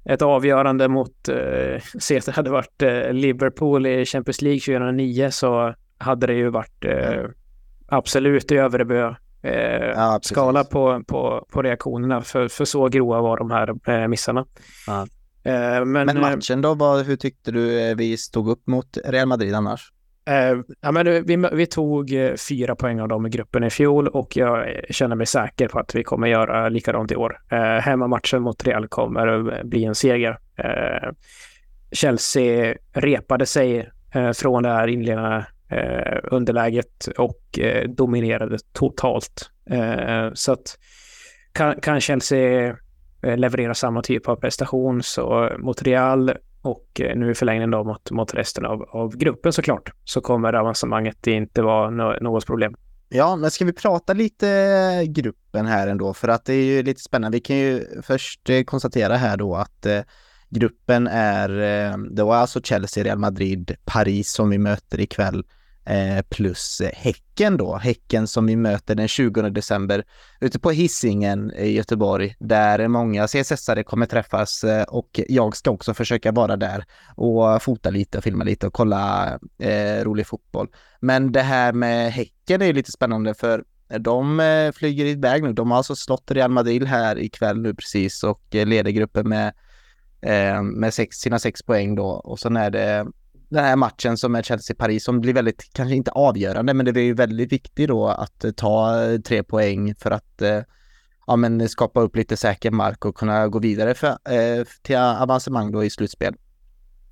ett avgörande mot, eh, det hade varit eh, Liverpool i Champions League 2009 så hade det ju varit eh, absolut övre eh, ja, skala på, på, på reaktionerna. För, för så grova var de här eh, missarna. Ja. Eh, men, men, matchen då, vad, hur tyckte du vi stod upp mot Real Madrid annars? Eh, ja, men vi, vi tog eh, fyra poäng av dem i gruppen i fjol och jag känner mig säker på att vi kommer göra likadant i år. Eh, hemmamatchen mot Real kommer eh, bli en seger. Eh, Chelsea repade sig eh, från det här inledande eh, underläget och eh, dominerade totalt. Eh, så att kan, kan Chelsea eh, leverera samma typ av prestation så mot Real och eh, nu i förlängningen då mot, mot resten av, av gruppen såklart så kommer avancemanget inte vara no något problem. Ja, men ska vi prata lite eh, gruppen här ändå för att det är ju lite spännande. Vi kan ju först eh, konstatera här då att gruppen är, det var alltså Chelsea, Real Madrid, Paris som vi möter ikväll Eh, Eh, plus eh, Häcken då. Häcken som vi möter den 20 december ute på Hisingen i Göteborg där många CSS-are kommer träffas eh, och jag ska också försöka vara där och fota lite och filma lite och kolla eh, rolig fotboll. Men det här med Häcken är lite spännande för de flyger iväg nu. De har alltså slått Real Madrid här ikväll nu precis och leder gruppen med, eh, med sex, sina sex poäng då och sen är det den här matchen som är Chelsea-Paris som blir väldigt, kanske inte avgörande, men det blir ju väldigt viktigt då att eh, ta eh, tre poäng för att eh, ja, men skapa upp lite säker mark och kunna gå vidare för, eh, till avancemang då i slutspel.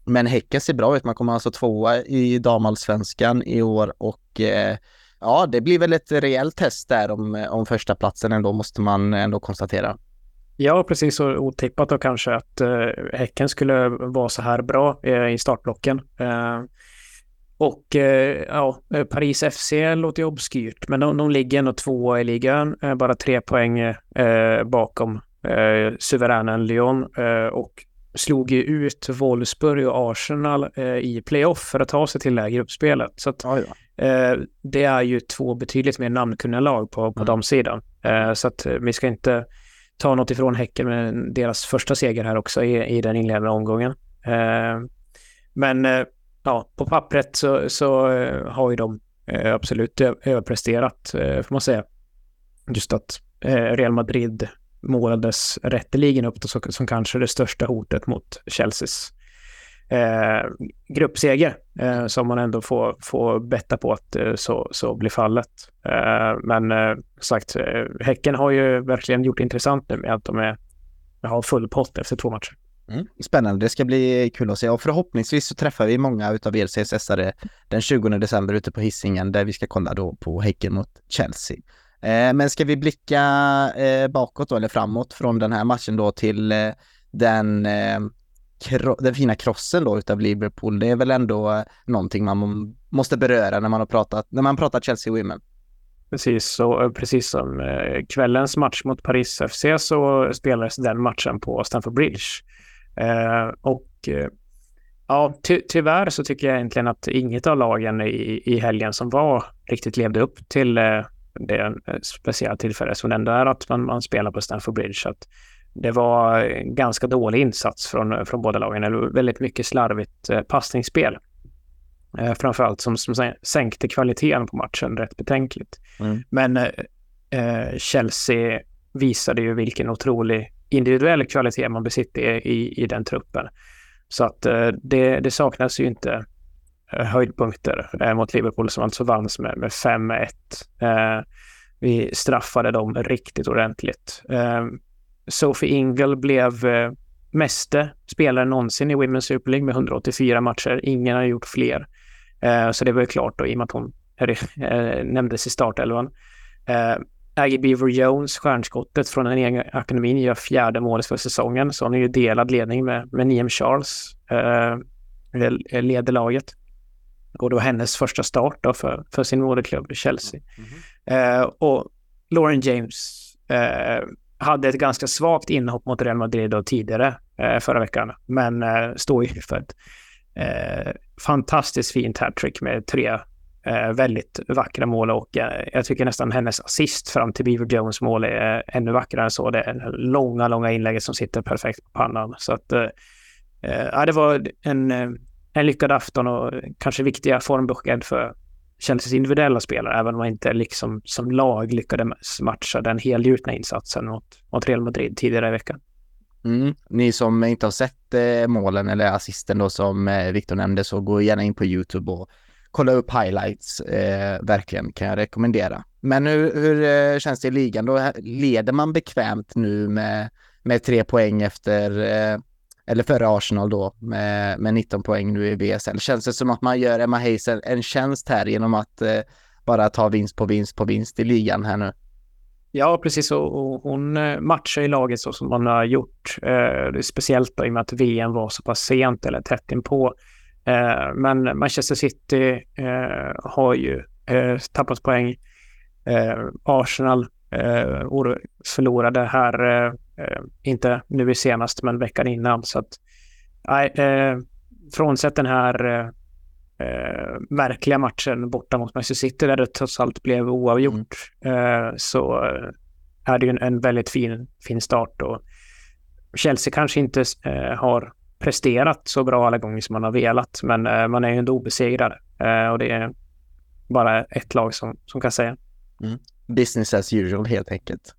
Men Häcken ser bra ut. Man kommer alltså tvåa i damallsvenskan i år och eh, ja, det blir väl ett rejält test där om, eh, om första platsen ändå måste man ändå konstatera. Ja, precis så otippat då kanske att eh, Häcken skulle vara så här bra eh, i startblocken. Eh, och eh, ja, Paris FC låter ju obskyrt, men de, de ligger ändå tvåa i ligan, eh, bara tre poäng eh, bakom suveränen Lyon och slog ju ut Wolfsburg och Arsenal i playoff för att ta sig till det här gruppspelet. Så att, det är ju två betydligt mer namnkunniga lag på, på mm. de sidan. så att vi ska inte ta något ifrån Häcken med deras första seger här också i, i den inledande omgången. Eh, men eh, ja, på pappret så, så eh, har ju de eh, absolut överpresterat, eh, får man säga. Just att eh, Real Madrid målades rätteligen upp då, som kanske det största hotet mot Chelseas eh, gruppseger eh, som man ändå får, får betta på att eh, så, så blir fallet. Eh, men eh, sagt, eh, Häcken har ju verkligen gjort intressant nu med att de är, har full pott efter två matcher. Mm. Spännande, det ska bli kul att se och förhoppningsvis så träffar vi många utav er CSS-are eh, den 20 december ute på Hisingen där vi ska kolla då på Häcken mot Chelsea. Eh, men ska vi blicka eh, bakåt då, eller framåt från den här matchen då till den den fina krossen då utav Liverpool, det är väl ändå eh, någonting man måste beröra när man har pratat, när man pratar Chelsea Women. Precis, så eh, precis som eh, kvällens match mot Paris FC så spelades den matchen på Stamford Bridge. Eh, och ja, ty tyvärr så tycker jag egentligen att inget av lagen i, i helgen som var riktigt levde upp till eh, det speciella tillfället som ändå är att man, man spelar på Stamford Bridge. Att det var ganska dålig insats från, från båda lagen. Det var väldigt mycket slarvigt eh, passningsspel. Eh, framförallt som, som sänkte kvaliteten på matchen rätt betänkligt. Mm. Men eh, eh, Chelsea visade ju vilken otrolig individuell kvalitet man besitter i, i den truppen. Så att eh, det, det saknas ju inte höjdpunkter eh, mot Liverpool som alltså vanns med, med 5-1. Eh, vi straffade dem riktigt ordentligt. Sophie Ingle blev eh, meste spelare någonsin i Women's Super League med 184 matcher. Ingen har gjort fler. Eh, så det var ju klart då i och med att hon eh, nämndes i startelvan. Eh, Aggie Beaver Jones, stjärnskottet från den egna akademin, gör fjärde målet för säsongen. Så hon är ju delad ledning med, med Niem Charles, eh, leder laget. Och då hennes första start då för, för sin moderklubb Chelsea. Mm -hmm. och Lauren James eh, hade ett ganska svagt inhopp mot Real Madrid då tidigare eh, förra veckan, men eh, står ju för ett eh, fantastiskt fint hattrick med tre eh, väldigt vackra mål och eh, jag tycker nästan hennes assist fram till Beaver Jones mål är eh, ännu vackrare än så. Det är långa, långa inlägget som sitter perfekt på pannan. Så att, eh, eh ja, det var en, eh, en lyckad afton och kanske viktiga formbesked för Chelseas individuella spelare, även om man inte liksom som lag lyckades matcha den helgjutna insatsen mot, mot Real Madrid tidigare i veckan. Mm. Ni som inte har sett eh, målen eller assisten då som eh, Viktor nämnde så gå gärna in på Youtube och kolla upp highlights. Eh, verkligen kan jag rekommendera. Men hur, hur eh, känns det i ligan då? Leder man bekvämt nu med, med tre poäng efter eh, eller före Arsenal då med, med 19 poäng nu i VSL. Känns det som att man gör Emma Hayes en, en tjänst här genom att eh, bara ta vinst på vinst på vinst i ligan här nu? Ja, precis. Och, hon eh, matchar i laget så som man har gjort. Eh, speciellt i och med att VM var så pass sent eller tätt inpå. Eh, men Manchester City eh, har ju eh, tappat poäng. Eh, Arsenal eh, förlorade här Eh, inte nu i senast, men veckan innan. Så att, nej, eh, frånsett den här eh, eh, märkliga matchen borta mot Manchester City där det trots allt blev oavgjort, mm. eh, så är det ju en, en, väldigt fin, fin start. Och Chelsea kanske inte eh, har presterat så bra alla gånger som man har velat, men man är ju ändå obesegrad. och det är bara ett lag som, som kan säga. Mm. Business as usual helt enkelt.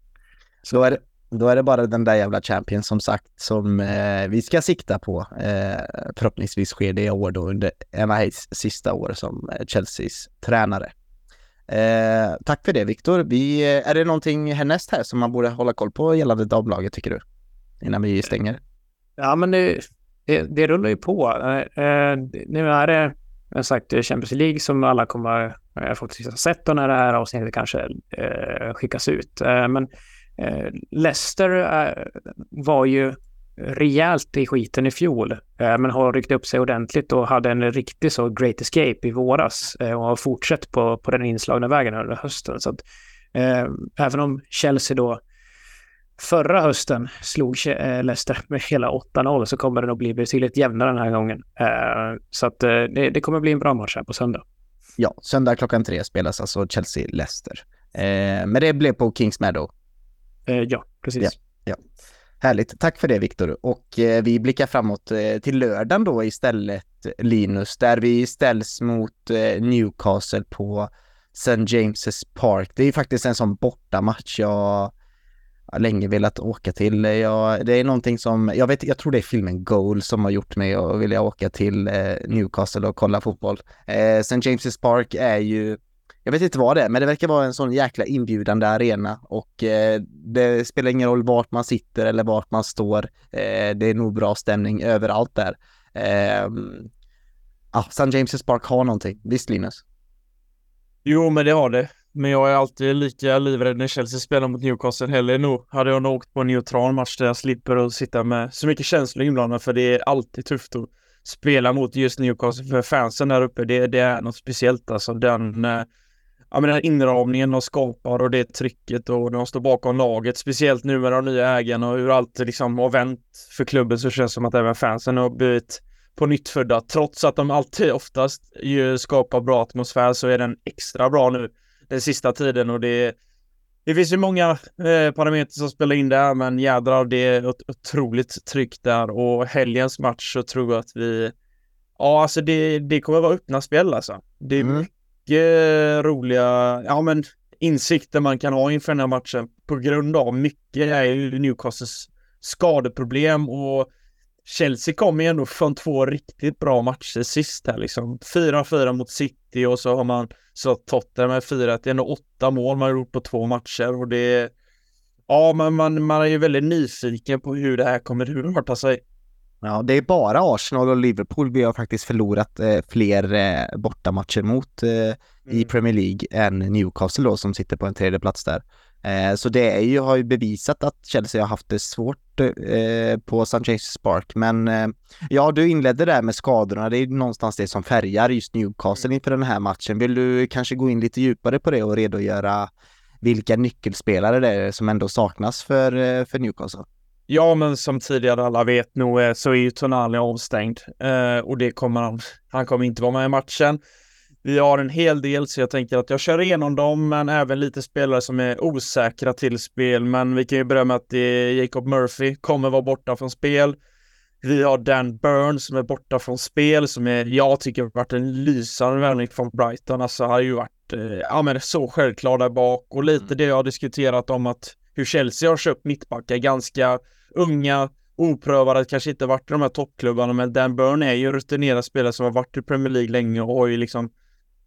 Så är det, då är det bara den där jävla champion som sagt som eh, vi ska sikta på. Eh, förhoppningsvis sker det i år då under Emma Hayes sista år som eh, Chelseas tränare. Eh, tack för det Viktor. Eh, är det någonting härnäst här som man borde hålla koll på gällande damlaget tycker du? Innan vi stänger. Ja men det, det, det rullar ju på. Eh, eh nu är det som sagt Champions League som alla kommer att förhoppningsvis ha sett när det här avsnittet kanske skickas ut. men Eh, Leicester eh, var ju rejält i skiten i fjol, eh, men har ryckt upp sig ordentligt och hade en riktig så great escape i våras och har fortsatt på, på den inslagna vägen under hösten. Så att, eh, även om Chelsea då förra hösten slog Leicester med hela 8-0 så kommer det nog bli betydligt jämnare den här gången. Eh, så att det, det, kommer bli en bra match här på söndag. Ja, söndag klockan tre spelas alltså Chelsea-Leicester. men det blev på Kings Meadow Eh, ja, precis. Ja, ja. Härligt. Tack för det Viktor. Och eh, vi blickar framåt eh, till lördagen då istället Linus, där vi ställs mot eh, Newcastle på St. James's Park. Det är faktiskt en sån bortamatch jag har länge velat åka till. Jag, det är någonting som, jag vet, jag tror det är filmen Goal som har gjort mig att vilja åka till eh, Newcastle och kolla fotboll. Eh, St. James's Park är ju jag vet inte vad det är, men det verkar vara en sån jäkla inbjudande arena och eh, det spelar ingen roll vart man sitter eller vart man står. Eh, det är nog bra stämning överallt där. Eh, ah, St. James' Park har någonting, visst Linus? Jo, men det har det. Men jag är alltid lika livrädd när Chelsea spelar mot Newcastle. Heller nog hade jag nog åkt på en neutral match där jag slipper att sitta med så mycket känslor inblandade för det är alltid tufft att spela mot just Newcastle för fansen där uppe. Det, det är något speciellt alltså. Den, eh, ja, men den här inramningen de skapar och det trycket och de står bakom laget, speciellt nu med de nya ägarna och hur allt liksom har vänt för klubben så känns det som att även fansen har blivit på nytt födda. Trots att de alltid oftast ju skapar bra atmosfär så är den extra bra nu den sista tiden och det det finns ju många eh, parametrar som spelar in där, men jädrar, det är ett otroligt tryck där och helgens match så tror jag att vi Ja, alltså det, det kommer vara öppna spel alltså. Det är mm mycket roliga, ja men insikter man kan ha inför den här matchen på grund av mycket är ju Newcastles skadeproblem och Chelsea kom ju ändå från två riktigt bra matcher sist här liksom. 4-4 mot City och så har man så Tottenham med 4 det är ändå åtta mål man har gjort på två matcher och det Ja, men man, man är ju väldigt nyfiken på hur det här kommer urarta alltså, sig. Ja, det är bara Arsenal och Liverpool vi har faktiskt förlorat eh, fler eh, bortamatcher mot eh, mm. i Premier League än Newcastle då som sitter på en tredje plats där. Eh, så det är ju, har ju bevisat att Chelsea har haft det svårt eh, på St. James' Park. Men eh, ja, du inledde där med skadorna. Det är någonstans det som färgar just Newcastle mm. inför den här matchen. Vill du kanske gå in lite djupare på det och redogöra vilka nyckelspelare det är som ändå saknas för, eh, för Newcastle. Ja, men som tidigare alla vet nog så är ju Tonali avstängd eh, och det kommer han. Han kommer inte vara med i matchen. Vi har en hel del, så jag tänker att jag kör igenom dem, men även lite spelare som är osäkra till spel. Men vi kan ju börja med att Jacob Murphy kommer vara borta från spel. Vi har Dan Burns som är borta från spel, som är, jag tycker varit en lysande värvning från Brighton. Alltså har ju varit, eh, ja men så självklar där bak och lite mm. det jag har diskuterat om att hur Chelsea har köpt mittbackar, ganska unga, oprövade, kanske inte varit i de här toppklubbarna, men Dan Burn är ju rutinerad spelare som har varit i Premier League länge och har ju liksom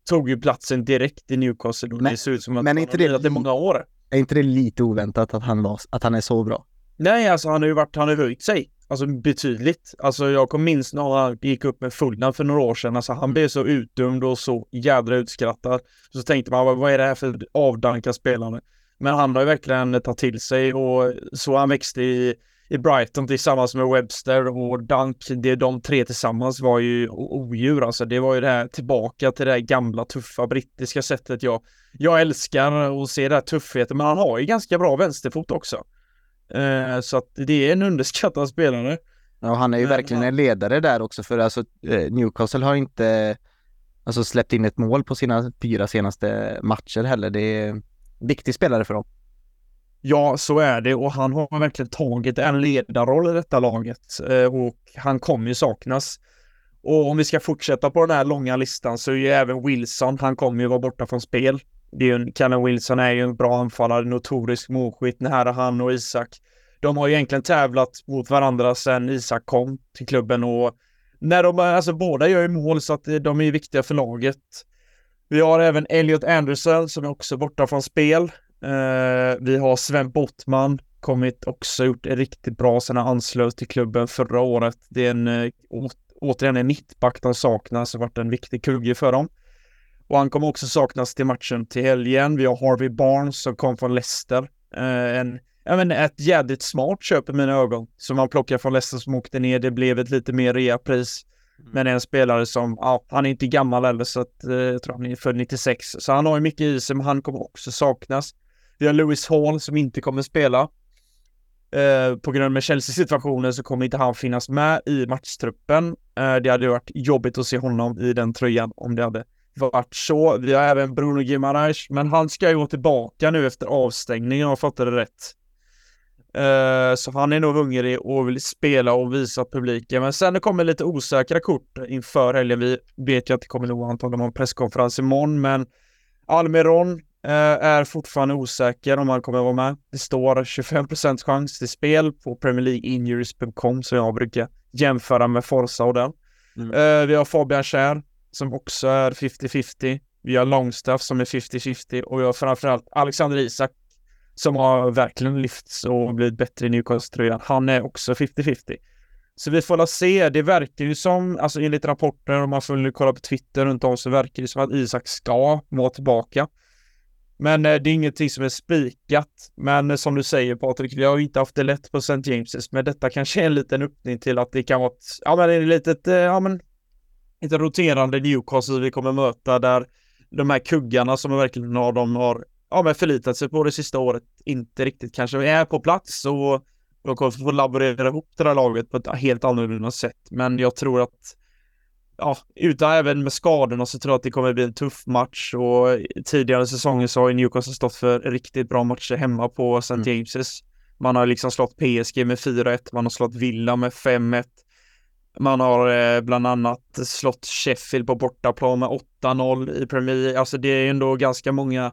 tog ju platsen direkt i Newcastle och men, det ser ut som att men inte det, det många år. Är inte det lite oväntat att han, var, att han är så bra? Nej, alltså han har ju varit, han har höjt sig. Alltså betydligt. Alltså jag kommer minst när han gick upp med Fulham för några år sedan. Alltså han blev så utdömd och så jädra utskrattad. Så tänkte man, vad är det här för avdankad spelare? Men han har ju verkligen tagit till sig och så han växte i i Brighton tillsammans med Webster och Dunk. Det, de tre tillsammans var ju odjur alltså. Det var ju det här tillbaka till det här gamla tuffa brittiska sättet jag, jag älskar att se det här tuffheten. Men han har ju ganska bra vänsterfot också. Eh, så att det är en underskattad spelare. Ja, han är ju men, verkligen en ledare där också för alltså eh, Newcastle har inte alltså släppt in ett mål på sina fyra senaste matcher heller. Det är viktig spelare för dem. Ja, så är det och han har verkligen tagit en ledarroll i detta laget eh, och han kommer ju saknas. Och om vi ska fortsätta på den här långa listan så är ju även Wilson, han kommer ju vara borta från spel. Det är ju en, Callum Wilson är ju en bra anfallare, notorisk målskytt nära han och Isak. De har ju egentligen tävlat mot varandra sedan Isak kom till klubben och när de, alltså båda gör ju mål så att de är ju viktiga för laget. Vi har även Elliot Anderson som är också borta från spel. Eh, vi har Sven Bottman, kommit också gjort det riktigt bra sen han anslöt till klubben förra året. Det är en, eh, å, återigen en mittback de saknas och varit en viktig kugge för dem. Och han kommer också saknas till matchen till helgen. Vi har Harvey Barnes som kom från Leicester. Eh, en, jag menar, ett jädrigt smart köp i mina ögon som man plockar från Leicester som åkte ner. Det blev ett lite mer reapris. Mm. Men en spelare som, ja, han är inte gammal heller så att, eh, jag tror han är född 96. Så han har ju mycket i sig, men han kommer också saknas. Vi har Lewis Hall som inte kommer spela. Eh, på grund av Chelsea-situationen så kommer inte han finnas med i matchtruppen. Eh, det hade varit jobbigt att se honom i den tröjan om det hade varit så. Vi har även Bruno Gimarais, men han ska ju gå tillbaka nu efter avstängningen om jag fattade det rätt. Uh, så han är nog hungrig och vill spela och visa publiken. Men sen det kommer lite osäkra kort inför helgen. Vi vet ju att det kommer nog antagligen ha en presskonferens imorgon, men Almiron Eh, är fortfarande osäker om han kommer vara med. Det står 25 chans till spel på Premier League Injuries.com som jag brukar jämföra med Forza och den. Mm. Uh, vi har Fabian Kjär som också är 50-50. Vi har Longstaff som är 50-50 och vi har framförallt Alexander Isak som har verkligen lyfts och blivit bättre i Newcastle-tröjan. Han är också 50-50. Så vi får väl se. Det verkar ju som, alltså enligt rapporter, om man följer kolla på Twitter runt om så verkar det som att Isak ska vara tillbaka. Men eh, det är ingenting som är spikat. Men eh, som du säger Patrik, vi har ju inte haft det lätt på St. James's, men detta kanske är en liten öppning till att det kan vara ett, ja men ett litet, eh, ja men, ett roterande Newcastle vi kommer möta där de här kuggarna som verkligen har, de har, ja men förlitat sig på det sista året, inte riktigt kanske är på plats och de kommer få laborera ihop det här laget på ett helt annorlunda sätt. Men jag tror att ja, utan även med skadorna så tror jag att det kommer bli en tuff match och tidigare säsonger så har ju Newcastle stått för riktigt bra matcher hemma på St. Mm. James's. Man har liksom slått PSG med 4-1, man har slått Villa med 5-1. Man har eh, bland annat slått Sheffield på bortaplan med 8-0 i Premier League. Alltså det är ändå ganska många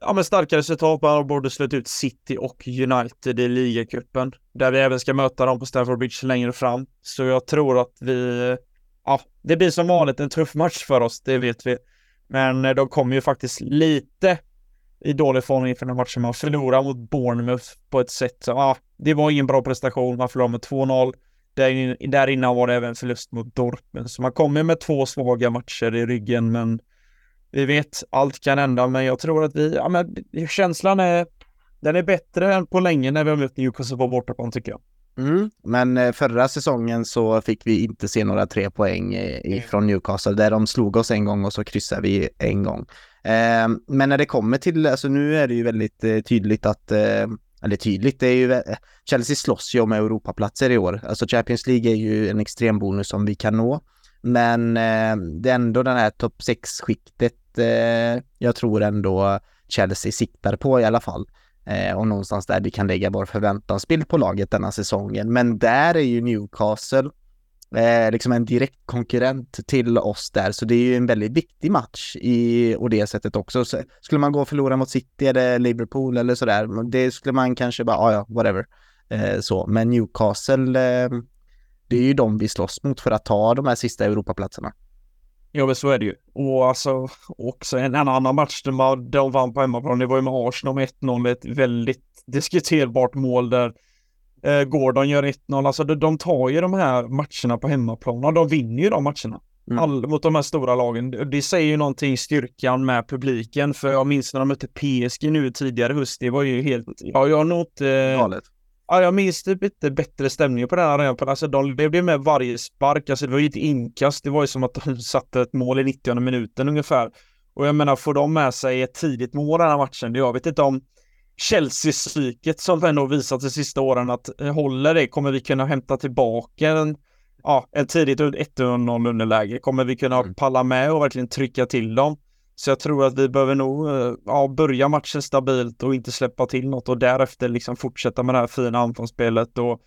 ja, men starka resultat. Man har både slut ut City och United i ligacupen. Där vi även ska möta dem på Stamford Bridge längre fram. Så jag tror att vi ja, det blir som vanligt en tuff match för oss, det vet vi. Men eh, de kommer ju faktiskt lite i dålig form inför den matchen. Man förlorar mot Bournemouth på ett sätt som, ja, det var ingen bra prestation. Man förlorade med 2-0. Där, där innan var det även förlust mot Dortmund. Så man kommer med två svaga matcher i ryggen, men vi vet, allt kan hända. Men jag tror att vi, ja men känslan är, den är bättre än på länge när vi har mött Newcastle på bortaplan tycker jag. Mm. Men eh, förra säsongen så fick vi inte se några tre poäng mm. från Newcastle där de slog oss en gång och så kryssade vi en gång. Eh, men när det kommer till, alltså nu är det ju väldigt eh, tydligt att, eh, eller tydligt, det är ju, eh, Chelsea slåss ju om Europaplatser i år. Alltså Champions League är ju en extrem bonus som vi kan nå. Men eh, det är ändå den här topp 6-skiktet eh, jag tror ändå Chelsea siktar på i alla fall. Eh, och någonstans där vi kan lägga vår förväntansbild på laget denna säsongen. Men där är ju Newcastle eh, liksom en direkt konkurrent till oss där, så det är ju en väldigt viktig match i och det sättet också. Så skulle man gå och förlora mot City eller Liverpool eller sådär, det skulle man kanske bara, ah, ja, whatever. Eh, så, men Newcastle, eh, det är ju de vi slåss mot för att ta de här sista Europaplatserna. Ja men så är det ju. Och alltså också en, en annan match där de vann på hemmaplan, det var ju med Arsenal med 1-0, ett väldigt diskuterbart mål där eh, Gordon gör 1-0. Alltså de, de, tar ju de här matcherna på hemmaplan och de vinner ju de matcherna. Mm. All, mot de här stora lagen. Det säger ju någonting styrkan med publiken. För jag minns när de mötte PSG nu tidigare höst. Det var ju helt... Ja, jag har nog inte... Galet. Ja, jag minns typ inte bättre stämning på den här arenan. Alltså, de, blev med varje spark. Alltså, det var ju ett inkast. Det var ju som att de satte ett mål i 90 minuten ungefär. Och jag menar, får de med sig ett tidigt mål den här matchen? Jag vet inte om Chelsea-psyket som ändå visat de sista åren att eh, håller det kommer vi kunna hämta tillbaka en, ja, en tidigt 1-0 underläge. Kommer vi kunna mm. palla med och verkligen trycka till dem? Så jag tror att vi behöver nog eh, ja, börja matchen stabilt och inte släppa till något och därefter liksom fortsätta med det här fina anfallsspelet och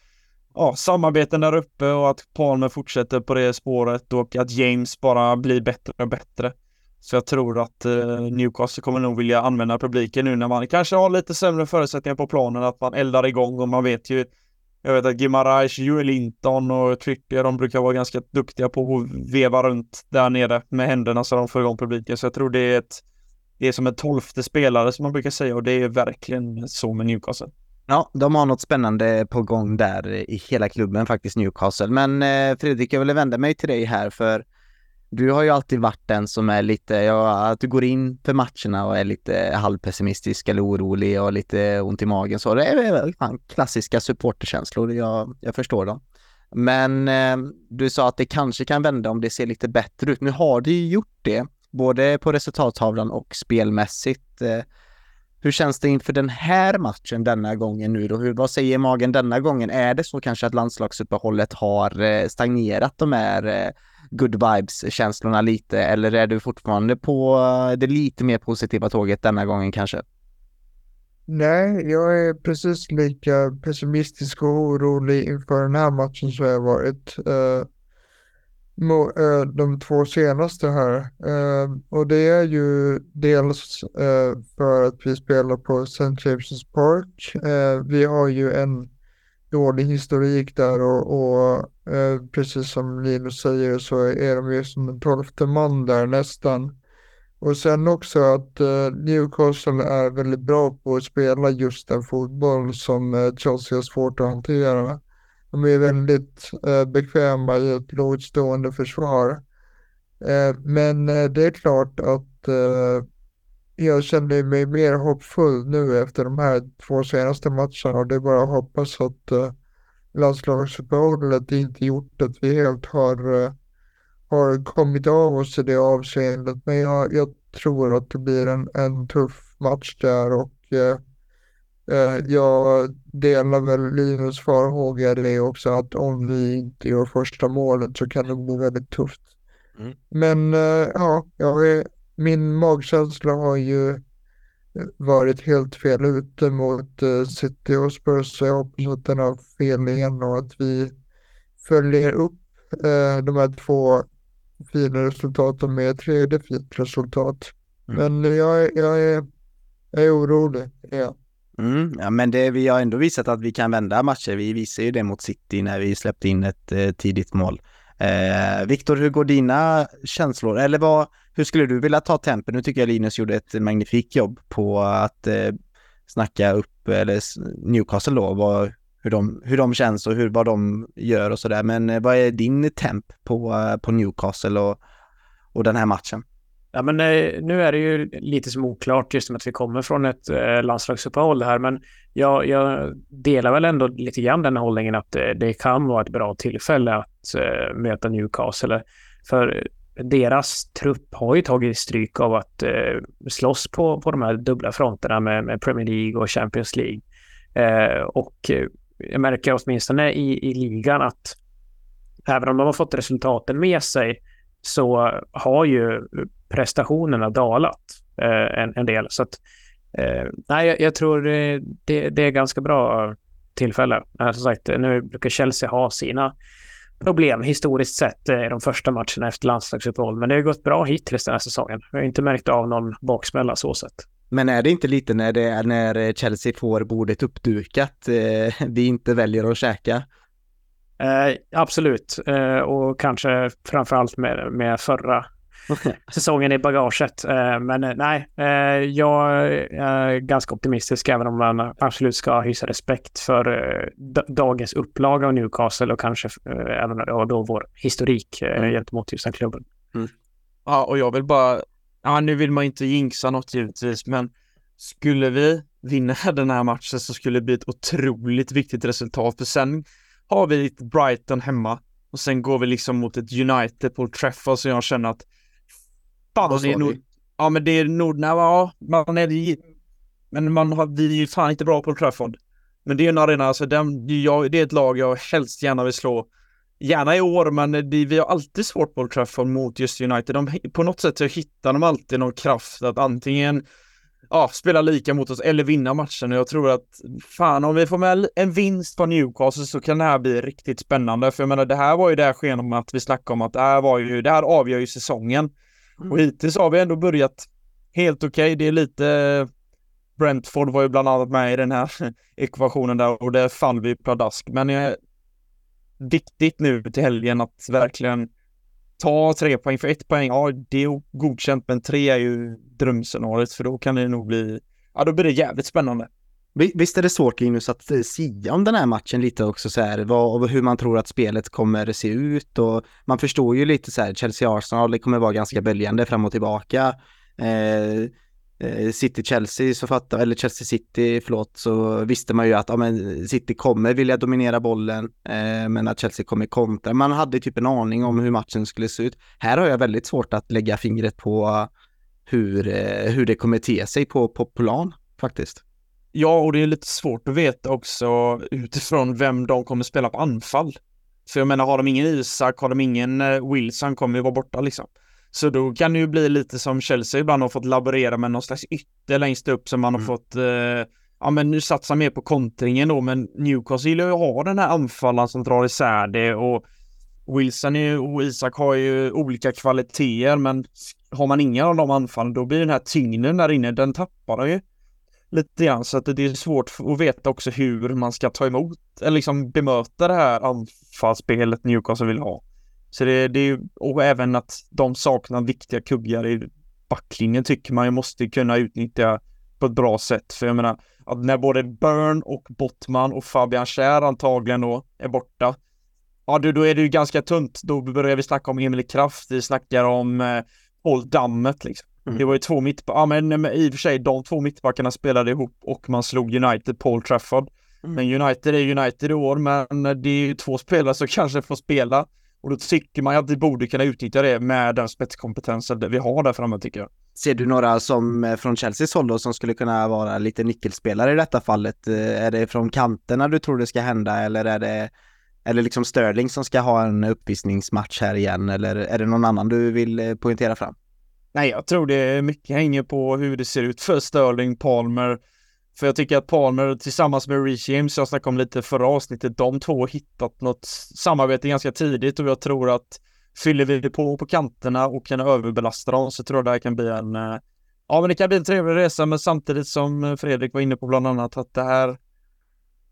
ja, samarbeten där uppe och att Palme fortsätter på det spåret och att James bara blir bättre och bättre. Så jag tror att eh, Newcastle kommer nog vilja använda publiken nu när man kanske har lite sämre förutsättningar på planen, att man eldar igång och man vet ju jag vet att Gimarais, Joel Linton och Trippier, de brukar vara ganska duktiga på att veva runt där nere med händerna så de får igång publiken. Så jag tror det är ett, det är som en tolfte spelare som man brukar säga och det är verkligen så med Newcastle. Ja, de har något spännande på gång där i hela klubben faktiskt, Newcastle. Men eh, Fredrik, jag vill vända mig till dig här för du har ju alltid varit den som är lite, ja, att du går in för matcherna och är lite halvpessimistisk eller orolig och lite ont i magen så. Det är fan, klassiska supporterkänslor, jag, jag förstår dem. Men eh, du sa att det kanske kan vända om det ser lite bättre ut. Nu har det ju gjort det, både på resultattavlan och spelmässigt. Eh, hur känns det inför den här matchen denna gången nu då? Hur, vad säger magen denna gången? Är det så kanske att landslagsuppehållet har eh, stagnerat de här eh, good vibes-känslorna lite eller är du fortfarande på eh, det lite mer positiva tåget denna gången kanske? Nej, jag är precis lika pessimistisk och orolig inför den här matchen som jag varit uh, de två senaste här. Uh, och det är ju dels uh, för att vi spelar på St. James' Park. vi har ju en dålig historik där och, och eh, precis som Linus säger så är de ju som en tolfte man där nästan. Och sen också att eh, Newcastle är väldigt bra på att spela just den fotboll som eh, Chelsea har svårt att hantera. De är väldigt eh, bekväma i ett lågt stående försvar. Eh, men eh, det är klart att eh, jag känner mig mer hoppfull nu efter de här två senaste matcherna och det är bara att hoppas att uh, landslagsuppehållet inte gjort att vi helt har, uh, har kommit av oss i det avseendet. Men jag, jag tror att det blir en, en tuff match där och uh, jag delar väl Linus farhåga i det också att om vi inte gör första målet så kan det bli väldigt tufft. Mm. Men ja, jag är min magkänsla har ju varit helt fel ute mot uh, City och Spurs så jag hoppas att den har fel igen och att vi följer upp uh, de här två fina resultaten med ett tredje fint resultat. Mm. Men jag, jag, är, jag är orolig. Ja. Mm, ja, men det, vi har ändå visat att vi kan vända matcher. Vi visade ju det mot City när vi släppte in ett eh, tidigt mål. Eh, Viktor, hur går dina känslor? Eller vad, hur skulle du vilja ta tempen? Nu tycker jag Linus gjorde ett magnifikt jobb på att eh, snacka upp eller Newcastle då, vad, hur, de, hur de känns och hur, vad de gör och sådär. Men eh, vad är din temp på, eh, på Newcastle och, och den här matchen? Ja, men eh, nu är det ju lite som oklart just med att vi kommer från ett eh, landslagsuppehåll här, men jag, jag, delar väl ändå lite grann den hållningen att eh, det kan vara ett bra tillfälle att eh, möta Newcastle. För deras trupp har ju tagit stryk av att eh, slåss på, på de här dubbla fronterna med, med Premier League och Champions League. Eh, och eh, jag märker åtminstone i, i ligan att även om de har fått resultaten med sig så har ju prestationerna dalat eh, en, en del. Så att, eh, nej, jag, jag tror det, det, det, är ganska bra tillfälle. Eh, som sagt, nu brukar Chelsea ha sina problem historiskt sett i de första matcherna efter landslagsuppehåll. Men det har gått bra hittills den här säsongen. Jag har inte märkt av någon baksmälla så sett. Men är det inte lite när, det är när Chelsea får bordet uppdukat, eh, vi inte väljer att käka? Eh, absolut, eh, och kanske framförallt med, med förra säsongen i bagaget. Eh, men eh, nej, eh, jag är ganska optimistisk även om man absolut ska hysa respekt för dagens upplaga av Newcastle och kanske även då vår historik mm. gentemot just den klubben. Mm. Ja, och jag vill bara, ja nu vill man inte jinxa något givetvis, men skulle vi vinna den här matchen så skulle det bli ett otroligt viktigt resultat, för sen har vi ett Brighton hemma och sen går vi liksom mot ett United på Trafford så jag känner att fan, det är nog, ja men det är nog, ja, man är men man har, vi är ju fan inte bra på Trafford. Men det är en arena, alltså den, jag, det är ett lag jag helst gärna vill slå. Gärna i år, men det, vi har alltid svårt på Trafford mot just United. De, på något sätt så hittar de alltid någon kraft att antingen ja, spela lika mot oss eller vinna matchen. Och jag tror att fan, om vi får med en vinst på Newcastle så kan det här bli riktigt spännande. För jag menar, det här var ju det här sken om att vi snackade om att det här var ju, det här avgör ju säsongen. Och hittills har vi ändå börjat helt okej. Okay. Det är lite eh, Brentford var ju bland annat med i den här ekvationen där och det fann vi pladask. Men det är viktigt nu till helgen att verkligen ta tre poäng. För ett poäng, ja det är godkänt, men tre är ju drömscenariot för då kan det nog bli, ja då blir det jävligt spännande. Visst är det svårt Linus att eh, sia om den här matchen lite också så här, vad, hur man tror att spelet kommer se ut och man förstår ju lite så här, Chelsea-Arsenal, det kommer vara ganska böljande fram och tillbaka. Eh, eh City-Chelsea så fattar, eller Chelsea-City, förlåt, så visste man ju att ja, men City kommer vilja dominera bollen, eh, men att Chelsea kommer kontra. Man hade typ en aning om hur matchen skulle se ut. Här har jag väldigt svårt att lägga fingret på hur, eh, hur det kommer te sig på, på plan faktiskt. Ja, och det är lite svårt att veta också utifrån vem de kommer spela på anfall. För jag menar, har de ingen Isak, har de ingen eh, Wilson kommer ju vara borta liksom. Så då kan det ju bli lite som Chelsea ibland har fått laborera med någon slags ytter längst upp som man har mm. fått eh, ja men nu satsar mer på kontringen då men Newcastle gillar ju att ha den här anfallaren som drar isär det och Wilson och Isak har ju olika kvaliteter men har man inga av de anfallen då blir den här tyngden där inne, den tappar de ju lite grann så att det är svårt att veta också hur man ska ta emot eller liksom bemöta det här anfallsspelet Newcastle vill ha. Så det, det är och även att de saknar viktiga kuggar i backlinjen tycker man ju måste kunna utnyttja på ett bra sätt. För jag menar, att när både Burn och Bottman och Fabian Schär antagligen då är borta, ja då, då är det ju ganska tunt. Då börjar vi snacka om Emil Kraft, vi snackar om eh, Paul Dammet liksom. Mm. Det var ju två mittbackar, ja men, i och för sig de två mittbackarna spelade ihop och man slog United Old Trafford. Mm. Men United är United i år, men det är ju två spelare som kanske får spela. Och då tycker man ju att vi borde kunna utnyttja det med den spetskompetensen vi har där framme tycker jag. Ser du några som eh, från Chelseas håll då som skulle kunna vara lite nyckelspelare i detta fallet? Eh, är det från kanterna du tror det ska hända eller är det eller liksom Sterling som ska ha en uppvisningsmatch här igen eller är det någon annan du vill eh, poängtera fram? Nej, jag tror det är mycket hänger på hur det ser ut för Sterling, Palmer. För jag tycker att Palmer tillsammans med Reece James, jag snackade om lite förra avsnittet, de två har hittat något samarbete ganska tidigt och jag tror att fyller vi på på kanterna och kan överbelasta dem så tror jag det här kan bli en eh, Ja men det kan bli en trevlig resa men samtidigt som Fredrik var inne på bland annat att det här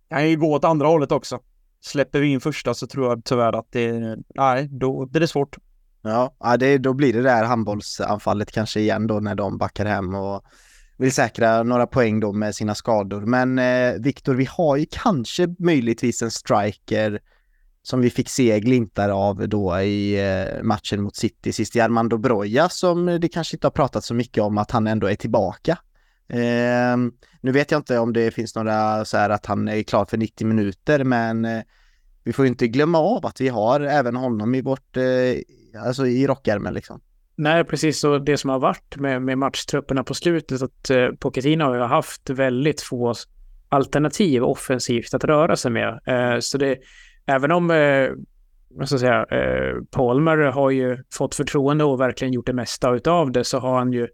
kan ju gå åt andra hållet också. Släpper vi in första så tror jag tyvärr att det, nej, då blir det svårt. Ja, det, då blir det där handbollsanfallet kanske igen då när de backar hem och vill säkra några poäng då med sina skador. Men eh, Viktor, vi har ju kanske möjligtvis en striker som vi fick se glimtar av då i eh, matchen mot City sist i Armando Broja som det kanske inte har pratat så mycket om att han ändå är tillbaka. Eh, nu vet jag inte om det finns några så här att han är klar för 90 minuter men eh, vi får ju inte glömma av att vi har även honom i vårt, eh, alltså i rockärmen liksom. Nej, precis. Och det som har varit med, med matchtrupperna på slutet, att eh, Pochettino har ju haft väldigt få alternativ offensivt att röra sig med. Eh, så det, även om eh, vad ska jag säga, eh, Palmer har ju fått förtroende och verkligen gjort det mesta av det, så har han ju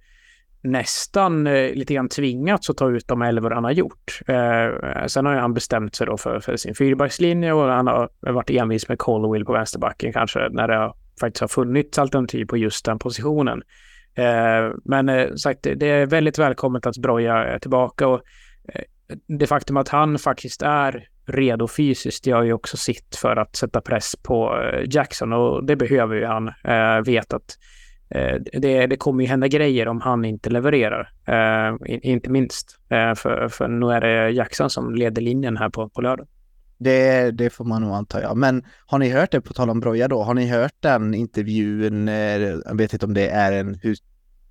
nästan eh, lite grann tvingats att ta ut de elvor han har gjort. Eh, sen har han bestämt sig då för, för sin fyrbackslinje och han har varit envis med Colwill på vänsterbacken kanske när det faktiskt har funnits alternativ på just den positionen. Eh, men eh, sagt, det är väldigt välkommet att Broja är tillbaka och eh, det faktum att han faktiskt är redo fysiskt gör ju också sitt för att sätta press på eh, Jackson och det behöver ju han. Eh, vet att Eh, det, det kommer ju hända grejer om han inte levererar. Eh, inte minst. Eh, för, för nu är det Jackson som leder linjen här på, på lördag. Det, det får man nog anta ja. Men har ni hört det, på tal om Broja då, har ni hört den intervjun, eh, jag vet inte om det är en, hur,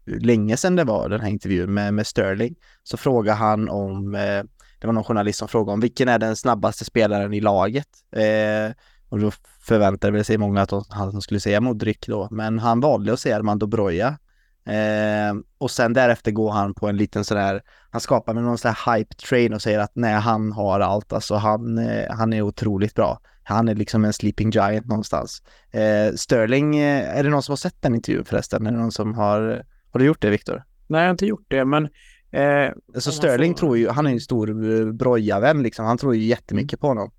hur länge sedan det var den här intervjun med, med Sterling, så frågar han om, eh, det var någon journalist som frågade om vilken är den snabbaste spelaren i laget? Eh, och då förväntade sig många att han skulle säga Modric då, men han valde att säga Armando Broja. Eh, och sen därefter går han på en liten sådär, han skapar med någon sån här hype train och säger att nej, han har allt, alltså han, eh, han är otroligt bra. Han är liksom en sleeping giant någonstans. Eh, Sterling, eh, är det någon som har sett den intervjun förresten? Är det någon som har, har du gjort det Viktor? Nej, jag har inte gjort det, men alltså Sterling tror ju, han är en stor eh, Broja-vän liksom, han tror ju jättemycket på honom.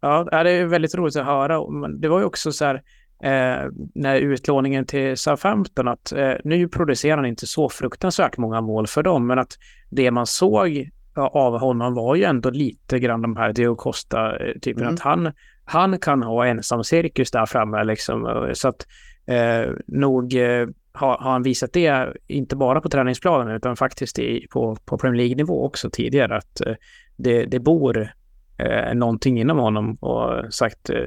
Ja, det är väldigt roligt att höra. Det var ju också så här, eh, när utlåningen till Southampton att eh, nu producerar han inte så fruktansvärt många mål för dem, men att det man såg av honom var ju ändå lite grann de här Diego Costa-typen, mm. att han, han kan ha ensam cirkus där framme liksom. Så att eh, nog eh, har, har han visat det, inte bara på träningsplanen utan faktiskt i, på, på Premier League-nivå också tidigare, att eh, det, det bor eh, någonting inom honom och sagt eh,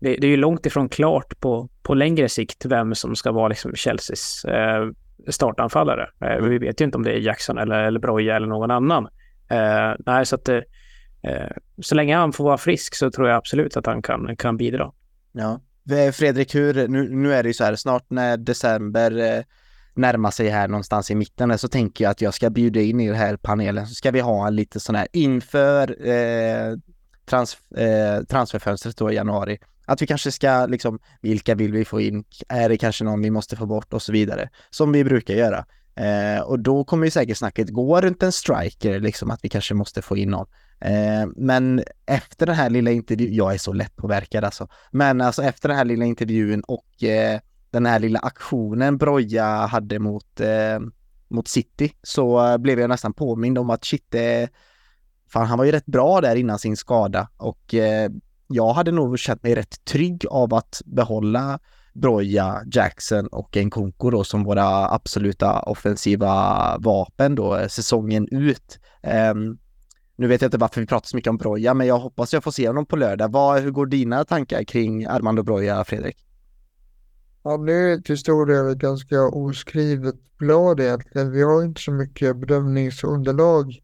det, det, är ju långt ifrån klart på, på längre sikt vem som ska vara liksom Chelseas eh, startanfallare. Eh. Vi vet ju inte om det är Jackson eller, eller Broja eller någon annan. Eh, nej, så att eh, eh, så länge han får vara frisk så tror jag absolut att han kan, kan bidra. Ja, eh, Fredrik, hur, nu, nu är det ju så här, snart när december eh, närma sig här någonstans i mitten så tänker jag att jag ska bjuda in i den här panelen så ska vi ha en lite sån här inför eh, trans, eh, transferfönstret då i januari. Att vi kanske ska liksom, vilka vill vi få in? Är det kanske någon vi måste få bort och så vidare? Som vi brukar göra. Eh, och då kommer ju säkert snacket gå runt en striker, liksom att vi kanske måste få in någon. Eh, men efter den här lilla intervjun, jag är så lättpåverkad alltså, men alltså efter den här lilla intervjun och eh, den här lilla aktionen Broja hade mot, eh, mot City så eh, blev jag nästan påmind om att shit, eh, fan han var ju rätt bra där innan sin skada och eh, jag hade nog känt mig rätt trygg av att behålla Broja, Jackson och Nkunku då som våra absoluta offensiva vapen då eh, säsongen ut. Um, nu vet jag inte varför vi pratar så mycket om Broja, men jag hoppas jag får se honom på lördag. Vad, hur går dina tankar kring Armando Broja, Fredrik? Ja, det är till stor del ett ganska oskrivet blad egentligen. Vi har inte så mycket bedömningsunderlag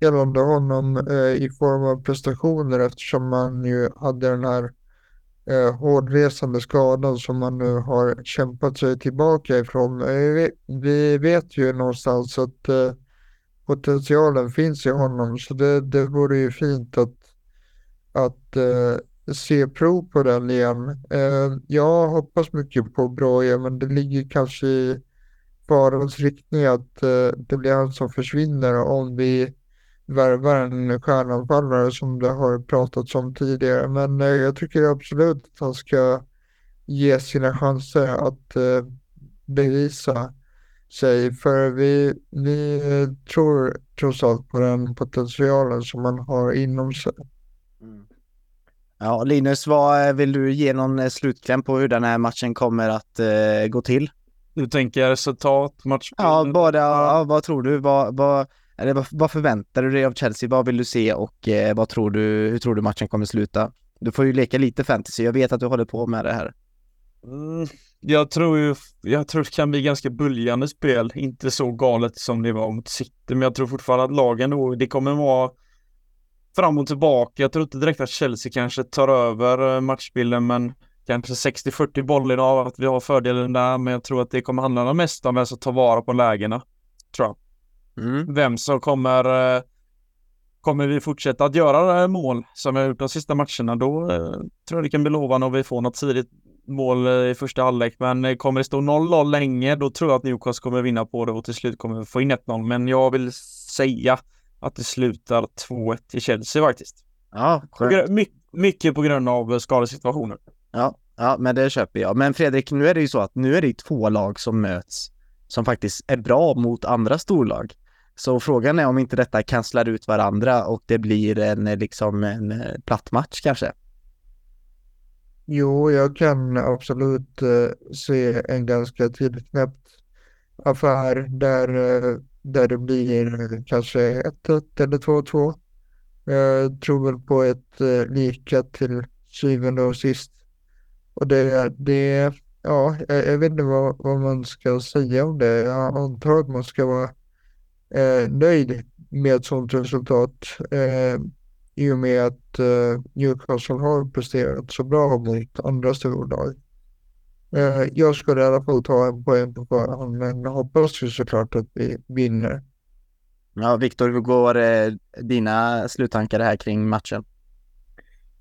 gällande honom eh, i form av prestationer eftersom man ju hade den här eh, hårdresande skadan som man nu har kämpat sig tillbaka ifrån. Eh, vi vet ju någonstans att eh, potentialen finns i honom så det, det vore ju fint att, att eh, se prov på den igen. Eh, jag hoppas mycket på Broja men det ligger kanske i farans riktning att eh, det blir han som försvinner om vi värvar en stjärnanfallare som det har pratats om tidigare. Men eh, jag tycker absolut att han ska ge sina chanser att eh, bevisa sig. För vi, vi eh, tror trots allt på den potentialen som man har inom sig. Mm. Ja, Linus, vad vill du ge någon slutkläm på hur den här matchen kommer att uh, gå till? Du tänker resultat, match? Ja, bara, ja, vad tror du? Vad, vad, eller vad, vad förväntar du dig av Chelsea? Vad vill du se och eh, vad tror du, hur tror du matchen kommer sluta? Du får ju leka lite fantasy, jag vet att du håller på med det här. Mm, jag tror ju, jag tror det kan bli ganska böljande spel, inte så galet som det var mot City, men jag tror fortfarande att lagen då, det kommer vara fram och tillbaka. Jag tror inte direkt att Chelsea kanske tar över eh, matchbilden, men kanske 60-40 bollinnehav, att vi har fördelen där. Men jag tror att det kommer handla mest om vem som tar vara på lägena. Tror jag. Mm. Vem som kommer eh, Kommer vi fortsätta att göra mål som vi har gjort de sista matcherna, då eh, tror jag det kan bli lovande om vi får något tidigt mål eh, i första halvlek. Men eh, kommer det stå 0-0 länge, då tror jag att Newcastle kommer vinna på det och till slut kommer vi få in 1-0. Men jag vill säga att det slutar 2-1 till Chelsea faktiskt. Ja, På skönt. my- mycket på grund av skadesituationen. Ja, ja, men det köper jag. Men Fredrik, nu är det ju så att nu är det två lag som möts som faktiskt är bra mot andra storlag. Så frågan är om inte detta kanslar ut varandra och det blir en eh, liksom en eh, platt match kanske. Jo, jag kan absolut eh, se en ganska tillknäppt affär där, eh, där det blir eh, kanske 1-1 eller 2-2. Jag tror väl på ett eh, lika till syvende och sist. Och det, det ja, jag, jag vet inte vad, vad man ska säga om det. Jag antar att man ska vara eh, nöjd med ett sådant resultat. Eh, i och med att eh, Newcastle har presterat så bra mot andra storlag. Eh, jag skulle i alla fall ta en poäng på förhand, men hoppas ju såklart att vi vinner. Ja, Viktor, hur går eh, dina sluttankar här kring matchen?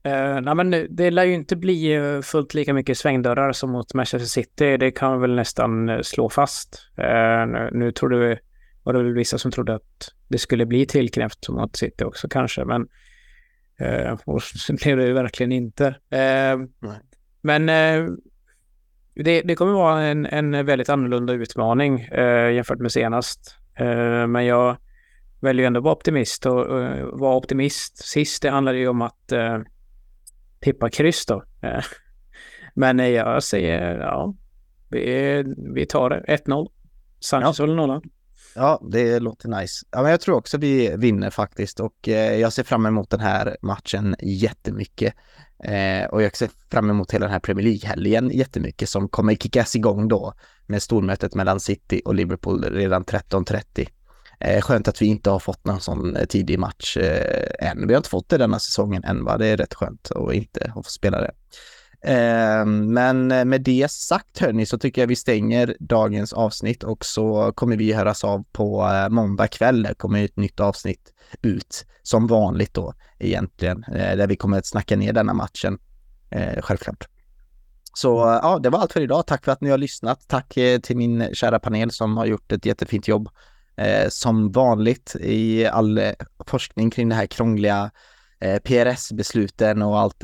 Eh, nej, men det lär ju inte bli fullt lika mycket svängdörrar som mot Manchester City. Det kan man väl nästan slå fast. Eh, nu, nu trodde vi, var det väl vissa som trodde att det skulle bli tillknäppt mot City också kanske, men eh, och så blev det ju verkligen inte. Nej. men det, det kommer vara en, en väldigt annorlunda utmaning eh, jämfört med senast. Eh, men jag väljer ändå att vara optimist och, och vara optimist sist, det handlar ju om att eh, tippa kryss då. Eh, Men eh, jag säger ja, vi, vi tar det. 1-0. Sanchez håller nollan. Ja, det låter nice. Ja, men jag tror också vi vinner faktiskt och eh, jag ser fram emot den här matchen jättemycket. Eh, och jag ser fram emot hela den här Premier League-helgen jättemycket som kommer kickas igång då med stormötet mellan City och Liverpool redan 13.30. Eh, skönt att vi inte har fått någon sån eh, tidig match eh, än. Vi har inte fått det denna säsongen än va? Det är rätt skönt att inte ha fått spela det. Eh, men eh, med det sagt hörni så tycker jag vi stänger dagens avsnitt och så kommer vi höras av på eh, måndag kväll. Det kommer ett nytt avsnitt ut som vanligt då egentligen eh, där vi kommer att snacka ner denna matchen eh, självklart. Så eh, ja, det var allt för idag. Tack för att ni har lyssnat. Tack till min kära panel som har gjort ett jättefint jobb som vanligt i all forskning kring det här krångliga PRS-besluten och allt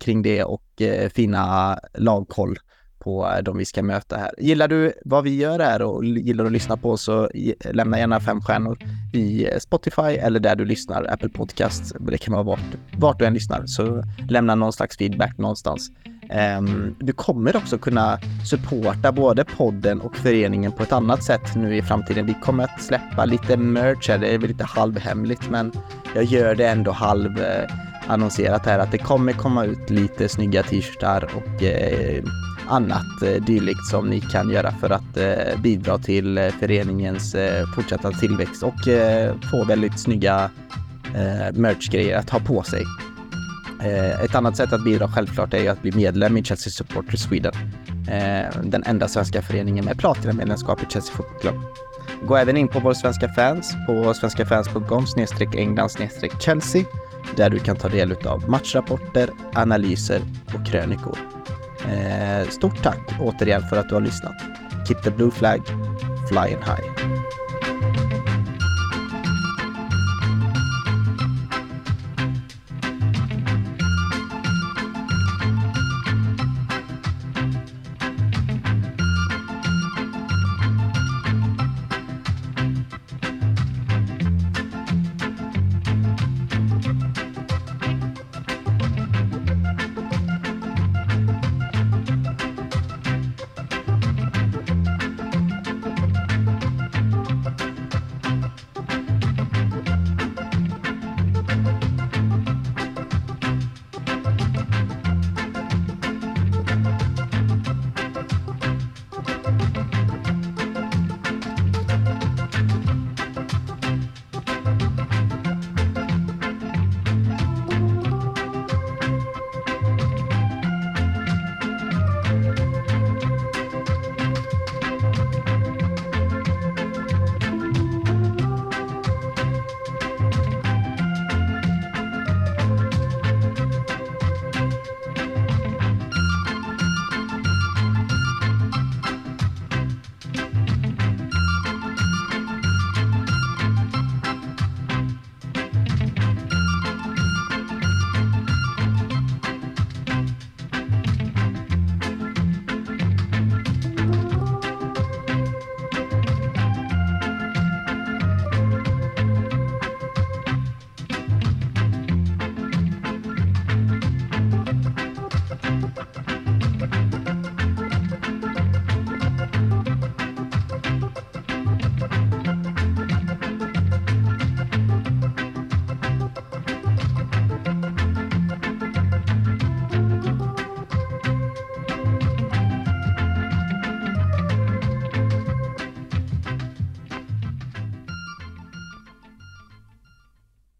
kring det och fina lagkoll på eh, de vi ska möta här. Gillar du vad vi gör här och gillar att lyssna på så lämna gärna fem stjärnor i eh, Spotify eller där du lyssnar, Apple Podcast. Det kan vara vart, vart du än lyssnar, så lämna någon slags feedback någonstans. Ehm, du kommer också kunna supporta både podden och föreningen på ett annat sätt nu i framtiden. Vi kommer att släppa lite merch här, det är väl lite halvhemligt men jag gör det ändå halv eh, annonserat här att det kommer komma ut lite snygga t-shirtar och eh, annat eh, dylikt som ni kan göra för att eh, bidra till eh, föreningens eh, fortsatta tillväxt och eh, få väldigt snygga eh, merchgrejer att ha på sig. Eh, ett annat sätt att bidra självklart är ju att bli medlem i Chelsea Supporters Sweden. Eh, den enda svenska föreningen med platinamedlemskap i Chelsea Football Club. Gå även in på vår svenska fans på svenskafans.com england Chelsea där du kan ta del av matchrapporter, analyser och krönikor. Eh, stort tack återigen för att du har lyssnat. Keep the blue flag flying high.